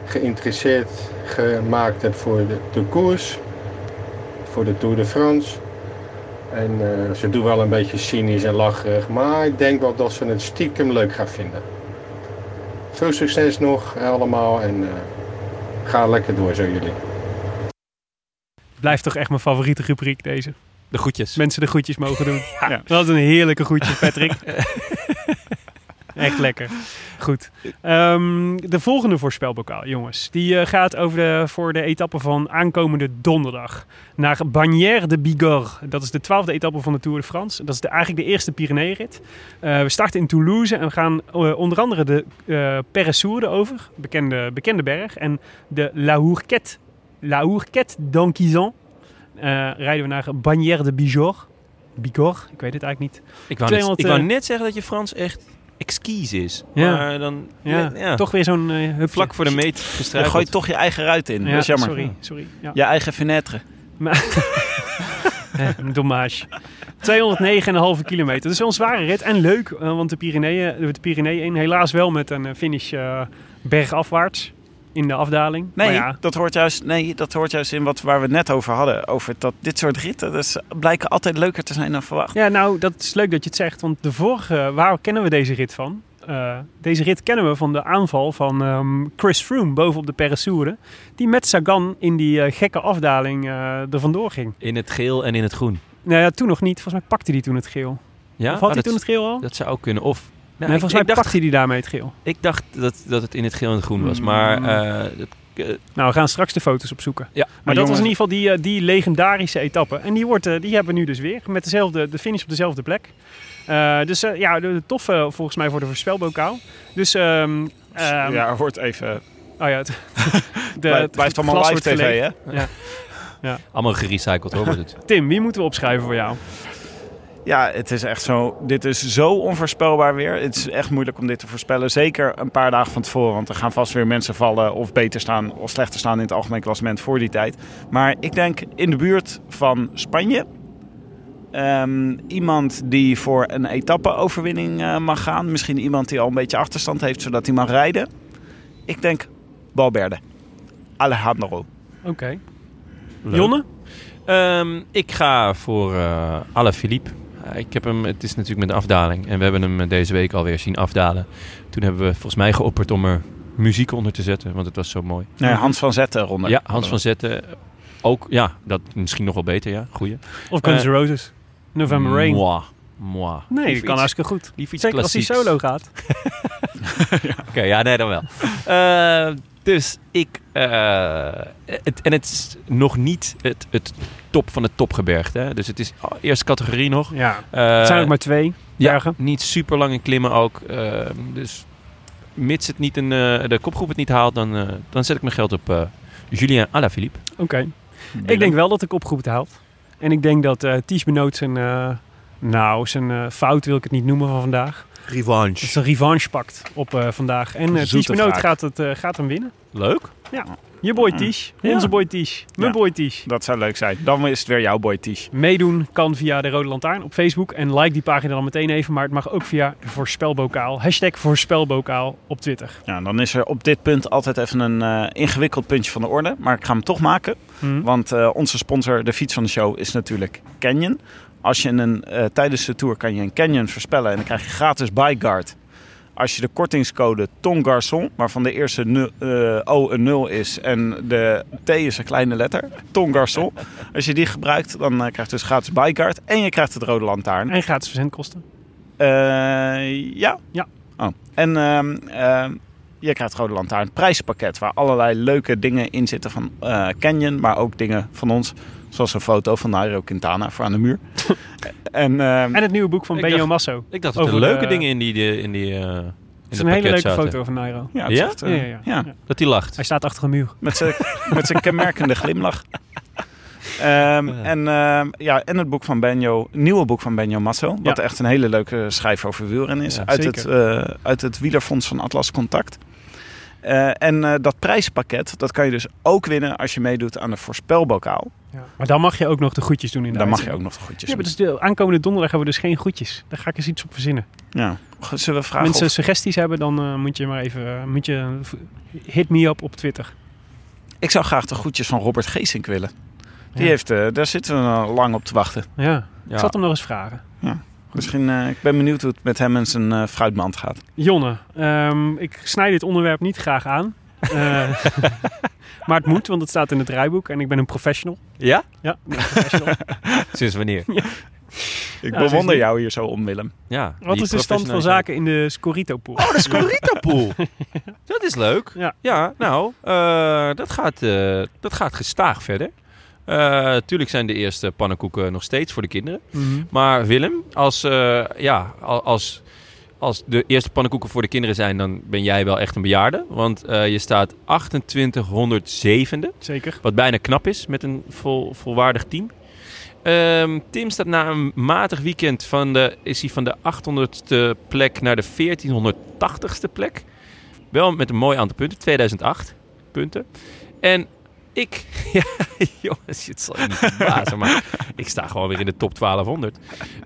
geïnteresseerd gemaakt heb voor de, de koers, voor de Tour de France. En eh, ze doen wel een beetje cynisch en lacherig, maar ik denk wel dat ze het stiekem leuk gaan vinden. Veel succes nog allemaal en eh, ga lekker door zo jullie. Blijft toch echt mijn favoriete rubriek deze. De groetjes. Mensen de groetjes mogen doen. Ja. Wat een heerlijke groetje, Patrick. Echt lekker. Goed. Ehm, de volgende voorspelbokaal, jongens. Die eh, gaat over de, voor de etappe van aankomende donderdag. Naar Bagnères de Bigorre. Dat is de twaalfde etappe van de Tour de France. Dat is de, eigenlijk de eerste Pyreneeënrit. Eh we starten in Toulouse en we gaan eh, onder andere de eh Peressourde over. Bekende, bekende berg. En de La Hourquette. La Hourquette d'Anquizan. Rijden we naar Bagnères de Bigorre. Bigorre, ik weet het eigenlijk niet. Ik wou, net, 200, ik wou net zeggen dat je Frans echt exquise is. Ja. Maar dan Ja, ja, toch weer zo'n hupje. vlak voor de meet Je gestruikeld. gooit toch je eigen ruit in. Ja, dat is jammer. Sorry, sorry. Ja. Je eigen fenêtre. Eh, dommage. 209,5 kilometer. Dat is wel een zware rit en leuk, eh, want de Pyreneeën, de Pyreneeën in helaas wel met een finish bergafwaarts in de afdaling. Nee, Maar ja, dat hoort juist, nee, dat hoort juist in wat, waar we het net over hadden. Over dat dit soort ritten dus blijken altijd leuker te zijn dan verwacht. ja, nou, dat is leuk dat je het zegt, want de vorige, waar kennen we deze rit van? Eh, deze rit kennen we van de aanval van ehm, Chris Froome bovenop de Peressourde. Die met Sagan in die eh, gekke afdaling eh er vandoor ging. In het geel en in het groen. Nou ja, toen nog niet. Volgens mij pakte hij toen het geel. Ja? of had Oh, hij dat, toen het geel al? dat zou ook kunnen. Of, nou, nee, ik, volgens mij ik dacht, pakte hij daarmee het geel. ik dacht dat, dat het in het geel en het groen was. Maar Mm. eh, dat, eh, Nou, we gaan straks de foto's opzoeken. Ja, maar, maar dat was in ieder geval die, eh, die legendarische etappe. En die, wordt, eh, die hebben we nu dus weer. Met dezelfde, de finish op dezelfde plek. Eh, dus eh, ja, de, de toffe eh, volgens mij voor de voorspelbokaal. Dus, ehm, ehm, ja, er wordt even... Oh ja, het, de, blijft allemaal live tv, hè? Ja. allemaal gerecycled hoor. wordt het. Tim, wie moeten we opschrijven voor jou? Ja, het is echt zo. Dit is zo onvoorspelbaar weer. Het is echt moeilijk om dit te voorspellen. Zeker een paar dagen van tevoren. Want er gaan vast weer mensen vallen of beter staan of slechter staan in het algemeen klassement voor die tijd. Maar ik denk in de buurt van Spanje. Ehm, iemand die voor een etappe-overwinning eh, mag gaan. Misschien iemand die al een beetje achterstand heeft, zodat hij mag rijden. Ik denk Balberde. Alejandro. Oké. Jonne? Ehm, ik ga voor eh Alain Philippe. Eh, ik heb hem, het is natuurlijk met een afdaling. En we hebben hem eh, deze week alweer zien afdalen. Toen hebben we volgens mij geopperd om er muziek onder te zetten. Want het was zo mooi. Nee, Hans van Zetten ronde. Ja, Hans van Zetten. Ook, ja, dat misschien nog wel beter, ja. Goeie. Of Guns Eh, N' Roses? November Rain? Moi. Moi. Nee, dat kan iets- hartstikke goed. Zeker als hij klassieks. solo gaat. Oké, ja, nee, dan wel. Eh, dus ik... eh, het, en het is nog niet het, het top van het topgebergte. Hè? Dus het is eerste categorie nog. Ja. Eh, Het zijn ook maar twee ja, bergen. niet super lang in klimmen ook. Eh, dus mits het niet een, eh, de kopgroep het niet haalt, dan, eh, dan zet ik mijn geld op eh, Julien Alaphilippe. Oké. Ik denk wel dat de kopgroep het haalt. En ik denk dat eh Ties Benoot zijn, eh, nou, zijn fout wil ik het niet noemen van vandaag. Dat Revanche. zijn revanche pakt op eh, vandaag. En eh Ties Benoot gaat, het, gaat hem winnen. Leuk. Je boy Ties. Ja. Onze boy Ties. Mijn Ja. boy. Dat zou leuk zijn. Dan is het weer jouw boy Tish. Meedoen kan via de Rode Lantaarn op Facebook. En like die pagina dan meteen even. Maar het mag ook via de Voorspelbokaal. Hashtag Voorspelbokaal op Twitter. Ja, dan is er op dit punt altijd even een eh, ingewikkeld puntje van de orde. Maar ik ga hem toch maken. Hm. Want eh, onze sponsor, de fiets van de show, is natuurlijk Canyon. Als je een, eh, tijdens de tour kan je een Canyon voorspellen en dan krijg je gratis Bikeguard. Als je de kortingscode Ton Garçon, waarvan de eerste eh, O een 0 is en de T is een kleine letter, Ton Garçon. Als je die gebruikt, dan eh, krijg je dus gratis Bikeguard en je krijgt het rode lantaarn. En gratis verzendkosten. Eh, ja. Ja. Oh. En ehm, ehm, je krijgt het Rode Lantaarn prijspakket waar allerlei leuke dingen in zitten van Canyon, maar ook dingen van ons. Zoals een foto van Nairo Quintana voor aan de muur. en, ehm, En het nieuwe boek van Benjo Masso. Ik dacht dat er Over leuke de- dingen in die, de- in die, eh Het is een hele leuke zaten. foto van Nairo. ja, het is Ja? echt, eh, Ja, ja, ja. ja. Dat hij lacht. Hij staat achter een muur. Met zijn met zijn kenmerkende glimlach. Ehm, en, ehm, ja, en het boek van Benjo, nieuwe boek van Benjo Masso. Wat Ja. echt een hele leuke schrijver over wielrennen is. Ja, uit, het, zeker. eh, uit het wielerfonds van Atlas Contact. Eh, en eh, dat prijspakket, dat kan je dus ook winnen als je meedoet aan de voorspelbokaal. Ja. Maar dan mag je ook nog de goedjes doen in de Dan mag je ook nog de goedjes Ja, maar doen. dus de aankomende donderdag hebben we dus geen goedjes. Daar ga ik eens iets op verzinnen. Ja. Zullen we vragen Mensen of- suggesties hebben, dan eh, moet je maar even... moet je, hit me up op Twitter. Ik zou graag de groetjes van Robert Geesink willen. Die Ja. heeft, eh, daar zitten we al lang op te wachten. Ja. Ja. Ik zal het hem nog eens vragen. Misschien, eh, ik ben benieuwd hoe het met hem en zijn eh, fruitmand gaat. Jonne, ehm, ik snij dit onderwerp niet graag aan. Eh, maar het moet, want het staat in het draaiboek en ik ben een professional. Ja? Ja, ik ben een professional. Sinds wanneer? Ik Ja, bewonder jou hier zo om, Willem. Ja, Wat is de stand van zaken in de Scorito-pool? Oh, de Scorita-pool. dat is leuk. Ja. nou, eh, dat, gaat, eh, dat gaat gestaag verder. Eh, tuurlijk zijn de eerste pannenkoeken nog steeds voor de kinderen. Mhm. Maar Willem, als, eh, ja, al- als, als de eerste pannenkoeken voor de kinderen zijn, dan ben jij wel echt een bejaarde. Want eh, je staat 2807e. Zeker. Wat bijna knap is met een vol, volwaardig team. Ehm, Tim staat na een matig weekend van de, is hij van de 800ste plek naar de 1480ste plek. Wel met een mooi aantal punten, 2008 punten. En ik, ja, jongens, het zal je niet verbazen, maar ik sta gewoon weer in de top 1200.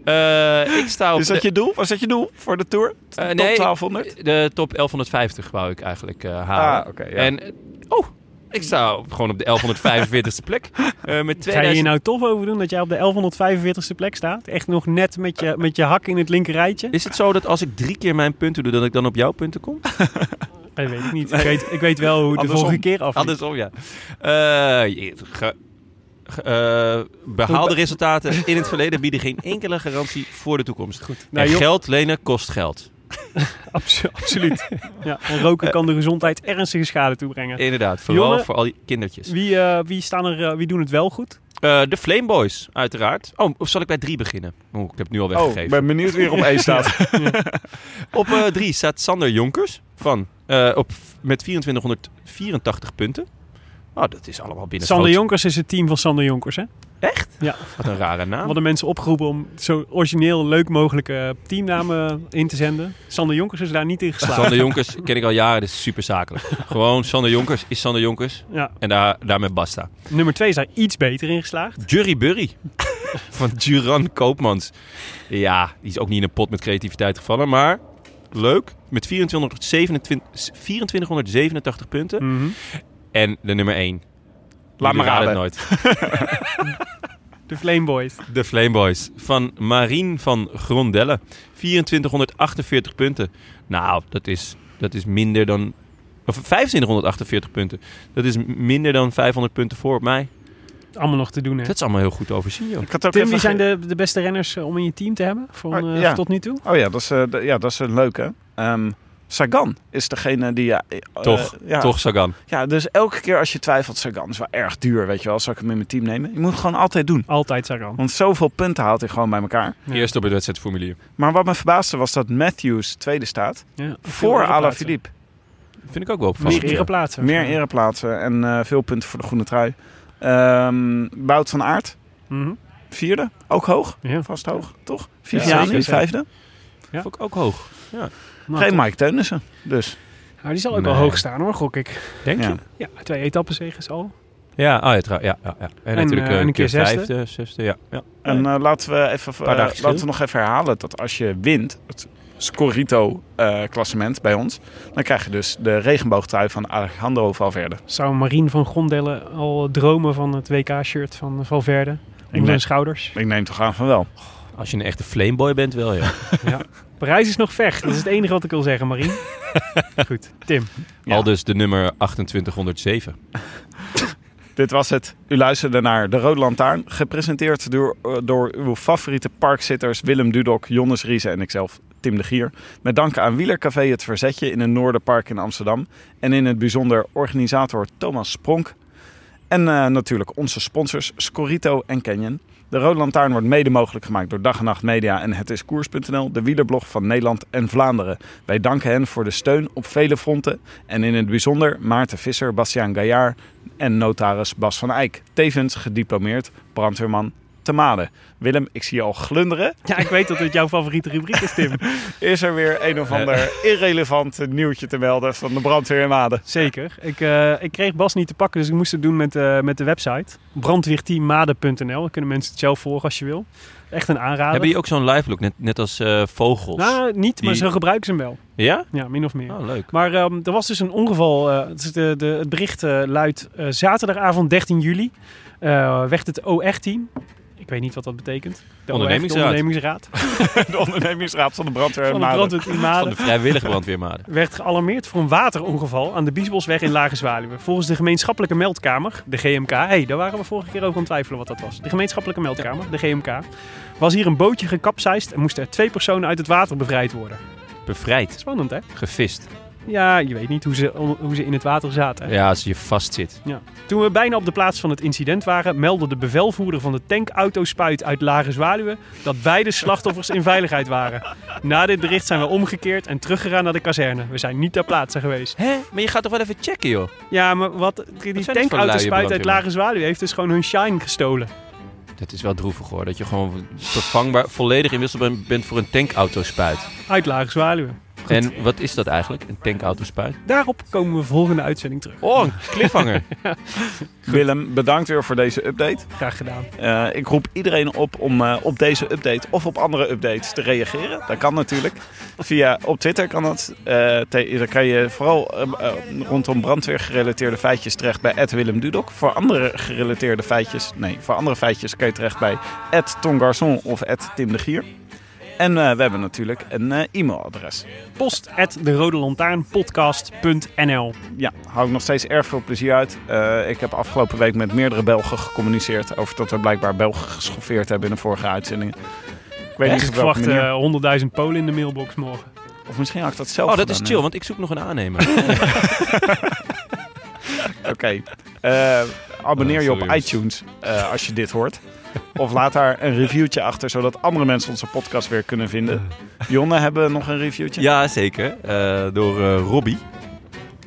Eh, ik sta op Is dat de- je doel? Was dat je doel voor de Tour? eh, Top nee, 1200? de top 1150 wou ik eigenlijk eh, halen. Ah, oké, ja. En, oh, ik sta op- gewoon op de 1145ste plek. Eh, met Ga je 2000... hier nou tof over doen dat jij op de 1145ste plek staat? Echt nog net met je, met je hak in het linker rijtje? Is het zo dat als ik drie keer mijn punten doe, dat ik dan op jouw punten kom? Dat weet ik niet. Ik weet, ik weet wel hoe de Andersom. vorige keer af. Andersom, ja. Eh, je- ge- ge- eh, behaalde resultaten in het verleden bieden geen enkele garantie voor de toekomst. Goed. Nou, en joh. geld lenen kost geld. absoluut. Ja, en roken kan de gezondheid ernstige schade toebrengen. Inderdaad, vooral Jongen, voor al die kindertjes. Wie, eh, wie, staan er, wie doen het wel goed? Eh, de Flame Boys, uiteraard. Oh, of zal ik bij drie beginnen? Oeh, ik heb het nu al Oh, weggegeven. ik ben benieuwd wie er op één staat. Op eh, drie staat Sander Jonkers van, eh, op, met 2484 punten. Oh, dat is allemaal binnen Sander Jonkers is het team van Sander Jonkers, hè? Echt? Ja. Wat een rare naam. We hadden mensen opgeroepen om zo origineel leuk mogelijke teamnamen in te zenden. Sander Jonkers is daar niet in geslaagd. Sander Jonkers ken ik al jaren, dat is super zakelijk. Gewoon Sander Jonkers is Sander Jonkers. Ja. En daar, daarmee basta. Nummer twee is daar iets beter in geslaagd. Jury Burry van Duran Koopmans. Ja, die is ook niet in een pot met creativiteit gevallen, maar leuk. Met 2427, 2487 punten. Mhm. En de nummer 1. Laat maar het raden. nooit. De Flame Boys. De Flame Boys van Marien van Grondelle. 2448 punten. Nou, dat is, dat is minder dan... Of 2548 punten. Dat is minder dan 500 punten voor op mij. Allemaal nog te doen, hè? Dat is allemaal heel goed overzien, joh. Ik had ook Tim, wie zijn de, de beste renners eh, om in je team te hebben van, Oh, eh, ja. tot nu toe? Oh ja, dat is, eh, ja, dat is een leuke. Ehm, Sagan is degene die... ja, eh, Toch, ja, toch Sagan. Ja, dus elke keer als je twijfelt, Sagan is wel erg duur, weet je wel. Zal ik hem in mijn team nemen? Je moet het gewoon altijd doen. Altijd Sagan. Want zoveel punten haalt hij gewoon bij elkaar. Ja. Eerst op het wedstrijdformulier. Maar wat me verbaasde was dat Matthews tweede staat. Ja, Voor Alaphilippe. Vind ik ook wel Meer opvallend. ereplaatsen. Meer ereplaatsen en eh, veel punten voor de groene trui. Ehm Bout van Aert, Mhm. vierde. Ook hoog. Ja. Vast hoog, toch? Ja, Viviani, zeker. vijfde. Ja. Vond ik ook hoog. Nou, Geen toch. Mike Teunissen. Dus Nou, die zal ook Nee. wel hoog staan hoor, gok ik. Denk Ja. je? Ja, twee etappenzegers al. Ja, oh ja, trouw- ja, ja, ja. En, natuurlijk eh, eh, en een keer zesde. vijfde, zesde, ja. ja. En eh, laten we even eh, verschil. laten we nog even herhalen dat als je wint, het Scorito-klassement bij ons, dan krijg je dus de regenboogtrui van Alejandro Valverde. Zou Marien van Grondelle al dromen van het WK-shirt van Valverde? Onder neem- zijn schouders. Ik neem toch aan van wel. Als je een echte flameboy bent, wel ja. Parijs is nog vecht. Dat is het enige wat ik wil zeggen, Marien. Goed, Tim. Ja. Al dus de nummer 2807. Dit was het. U luisterde naar De Rode Lantaarn, gepresenteerd door, eh, door uw favoriete parkzitters Willem Dudok, Jonnes Riese en ikzelf, Tim de Gier. Met dank aan Wielercafé Het Verzetje in het Noorderpark in Amsterdam. En in het bijzonder organisator Thomas Spronk. En eh, natuurlijk onze sponsors Scorito en Canyon. De Rode Lantaarn wordt mede mogelijk gemaakt door Dag en Nacht Media en Het is Koers.nl, de wielerblog van Nederland en Vlaanderen. Wij danken hen voor de steun op vele fronten. En in het bijzonder Maarten Visser, Bastiaan Gaillard en notaris Bas van Eyck. Tevens gediplomeerd brandweerman te Maden. Willem, ik zie je al glunderen. Ja, ik weet dat het jouw favoriete rubriek is, Tim. Is er weer een of ander irrelevant nieuwtje te melden van de brandweer in Maden? Zeker. Ik, eh, ik kreeg Bas niet te pakken, dus ik moest het doen met, eh, met de website. Brandweerteammade.nl. Dan kunnen mensen het zelf volgen als je wil. Echt een aanrader. Hebben die ook zo'n live look, net, net als eh, vogels? Nou, niet, maar Die- zo gebruiken ze hem wel. Ja? Ja, min of meer. Oh, leuk. Maar ehm, er was dus een ongeval. eh, het, is de, de, het bericht eh, luidt eh, zaterdagavond 13 juli. eh, werd het OR-team. Ik weet niet wat dat betekent. De Ondernemingsraad. De ondernemingsraad De ondernemingsraad van de brandweer van de Maden. brandweer in Maden. Van de vrijwillige brandweermaden. werd gealarmeerd voor een waterongeval aan de Biesbosweg in Lage Zwaluwe. Volgens de gemeenschappelijke meldkamer, de GMK, hey, daar waren we vorige keer over aan twijfelen wat dat was. De gemeenschappelijke meldkamer, de GMK, was hier een bootje gekapseist en moesten er twee personen uit het water bevrijd worden. Bevrijd. Spannend, hè? Gevist. Ja, je weet niet hoe ze, hoe ze in het water zaten. Ja, als je vast zit. Toen we bijna op de plaats van het incident waren, meldde de bevelvoerder van de tankauto-spuit uit Lage Zwaluwe dat beide slachtoffers in veiligheid waren. Na dit bericht zijn we omgekeerd en teruggegaan naar de kazerne. We zijn niet ter plaatse geweest. Hè? Maar je gaat toch wel even checken, joh? Ja, maar wat, die tankauto-spuit luie uit? Lage Zwaluwe heeft dus gewoon hun shine gestolen. Dat is wel droevig hoor. Dat je gewoon vervangbaar, volledig inwisselbaar bent voor een tankauto-spuit. Uit Lage Zwaluwe. En wat is dat eigenlijk, een tankauto-spuit? Daarop komen we volgende uitzending terug. Oh, een cliffhanger. Willem, bedankt weer voor deze update. Graag gedaan. Eh, ik roep iedereen op om eh, op deze update of op andere updates te reageren. Dat kan natuurlijk. Via, op Twitter kan dat. Eh, te- dan kan je vooral eh, eh, rondom brandweer gerelateerde feitjes terecht bij Willem Dudok. Voor andere gerelateerde feitjes, nee, voor andere feitjes kan je terecht bij Tongarçon of Tim de Gier. En eh, we hebben natuurlijk een eh, e-mailadres. Post at de Rode Lantaarnpodcast.nl Ja, hou ik nog steeds erg veel plezier uit. Eh, ik heb afgelopen week met meerdere Belgen gecommuniceerd over dat we blijkbaar Belgen geschoffeerd hebben in de vorige uitzendingen. Ik weet niet Ik op verwacht manier. eh 100.000 Polen in de mailbox morgen. Of misschien had ik dat zelf Oh, dat is chill, want ik zoek nog een aannemer. Oké. Eh, abonneer Oh, je op sorry, jongens. iTunes eh, als je dit hoort. Of laat daar een reviewtje achter, zodat andere mensen onze podcast weer kunnen vinden. Jonne, hebben we nog een reviewtje? ja, zeker. Eh, door eh, Robbie.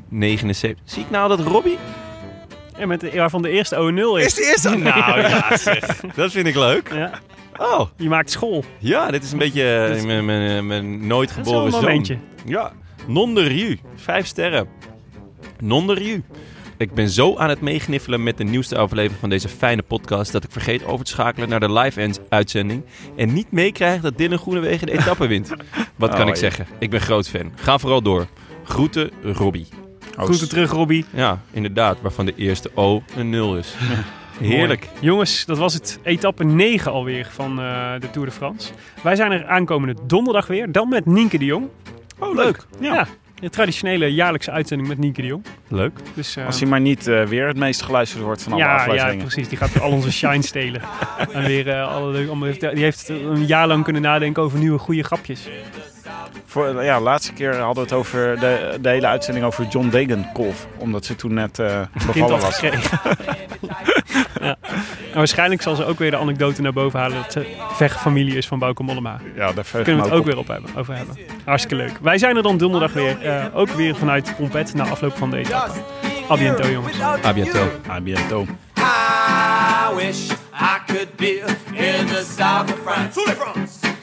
79. Zie ik nou dat Robbie? En met de, waarvan de eerste O0 is. Is de eerste? Nou ja, zeg. Dat vind ik leuk. Ja, Oh, je maakt school. ja, dit is een beetje is- eh, mijn, mijn, mijn nooit Dat is wel geboren zoon. momentje. Ja, non de. Vijf sterren. Non de. Ik ben zo aan het meegniffelen met de nieuwste aflevering van deze fijne podcast... dat ik vergeet over te schakelen naar de live-uitzending... en niet meekrijg dat Dylan Groenewegen de etappe wint. Wat kan Oh, ik ja. zeggen? Ik ben groot fan. Ga vooral door. Groeten, Robbie. Oh, Groeten terug, Robbie. Ja, inderdaad. Waarvan de eerste O een 0 is. Heerlijk. Mooi. Jongens, dat was het etappe 9 alweer van eh, de Tour de France. Wij zijn er aankomende donderdag weer. Dan met Nienke de Jong. Oh, leuk. Ja. De traditionele jaarlijkse uitzending met Nienke de Jong. Leuk. Dus, eh, Als hij maar niet eh, weer het meest geluisterd wordt van alle ja, ja, afleveringen. precies. Die gaat al onze shine stelen. en weer eh, alle, leuke- die heeft een jaar lang kunnen nadenken over nieuwe goede grapjes. Voor, ja, laatste keer hadden we het over de, de hele uitzending over John Degenkolf. Omdat ze toen net eh bevallen was. gekregen. ja. En waarschijnlijk zal ze ook weer de anekdote naar boven halen dat ze vechtfamilie is van Bauke Mollema. Ja, daar kunnen we het ook ook weer op hebben, over hebben. Hartstikke leuk. Wij zijn er dan donderdag weer. eh, ook weer vanuit Pompet na afloop van de etappe. A biento, jongens. A. I wish I could be in the south of France.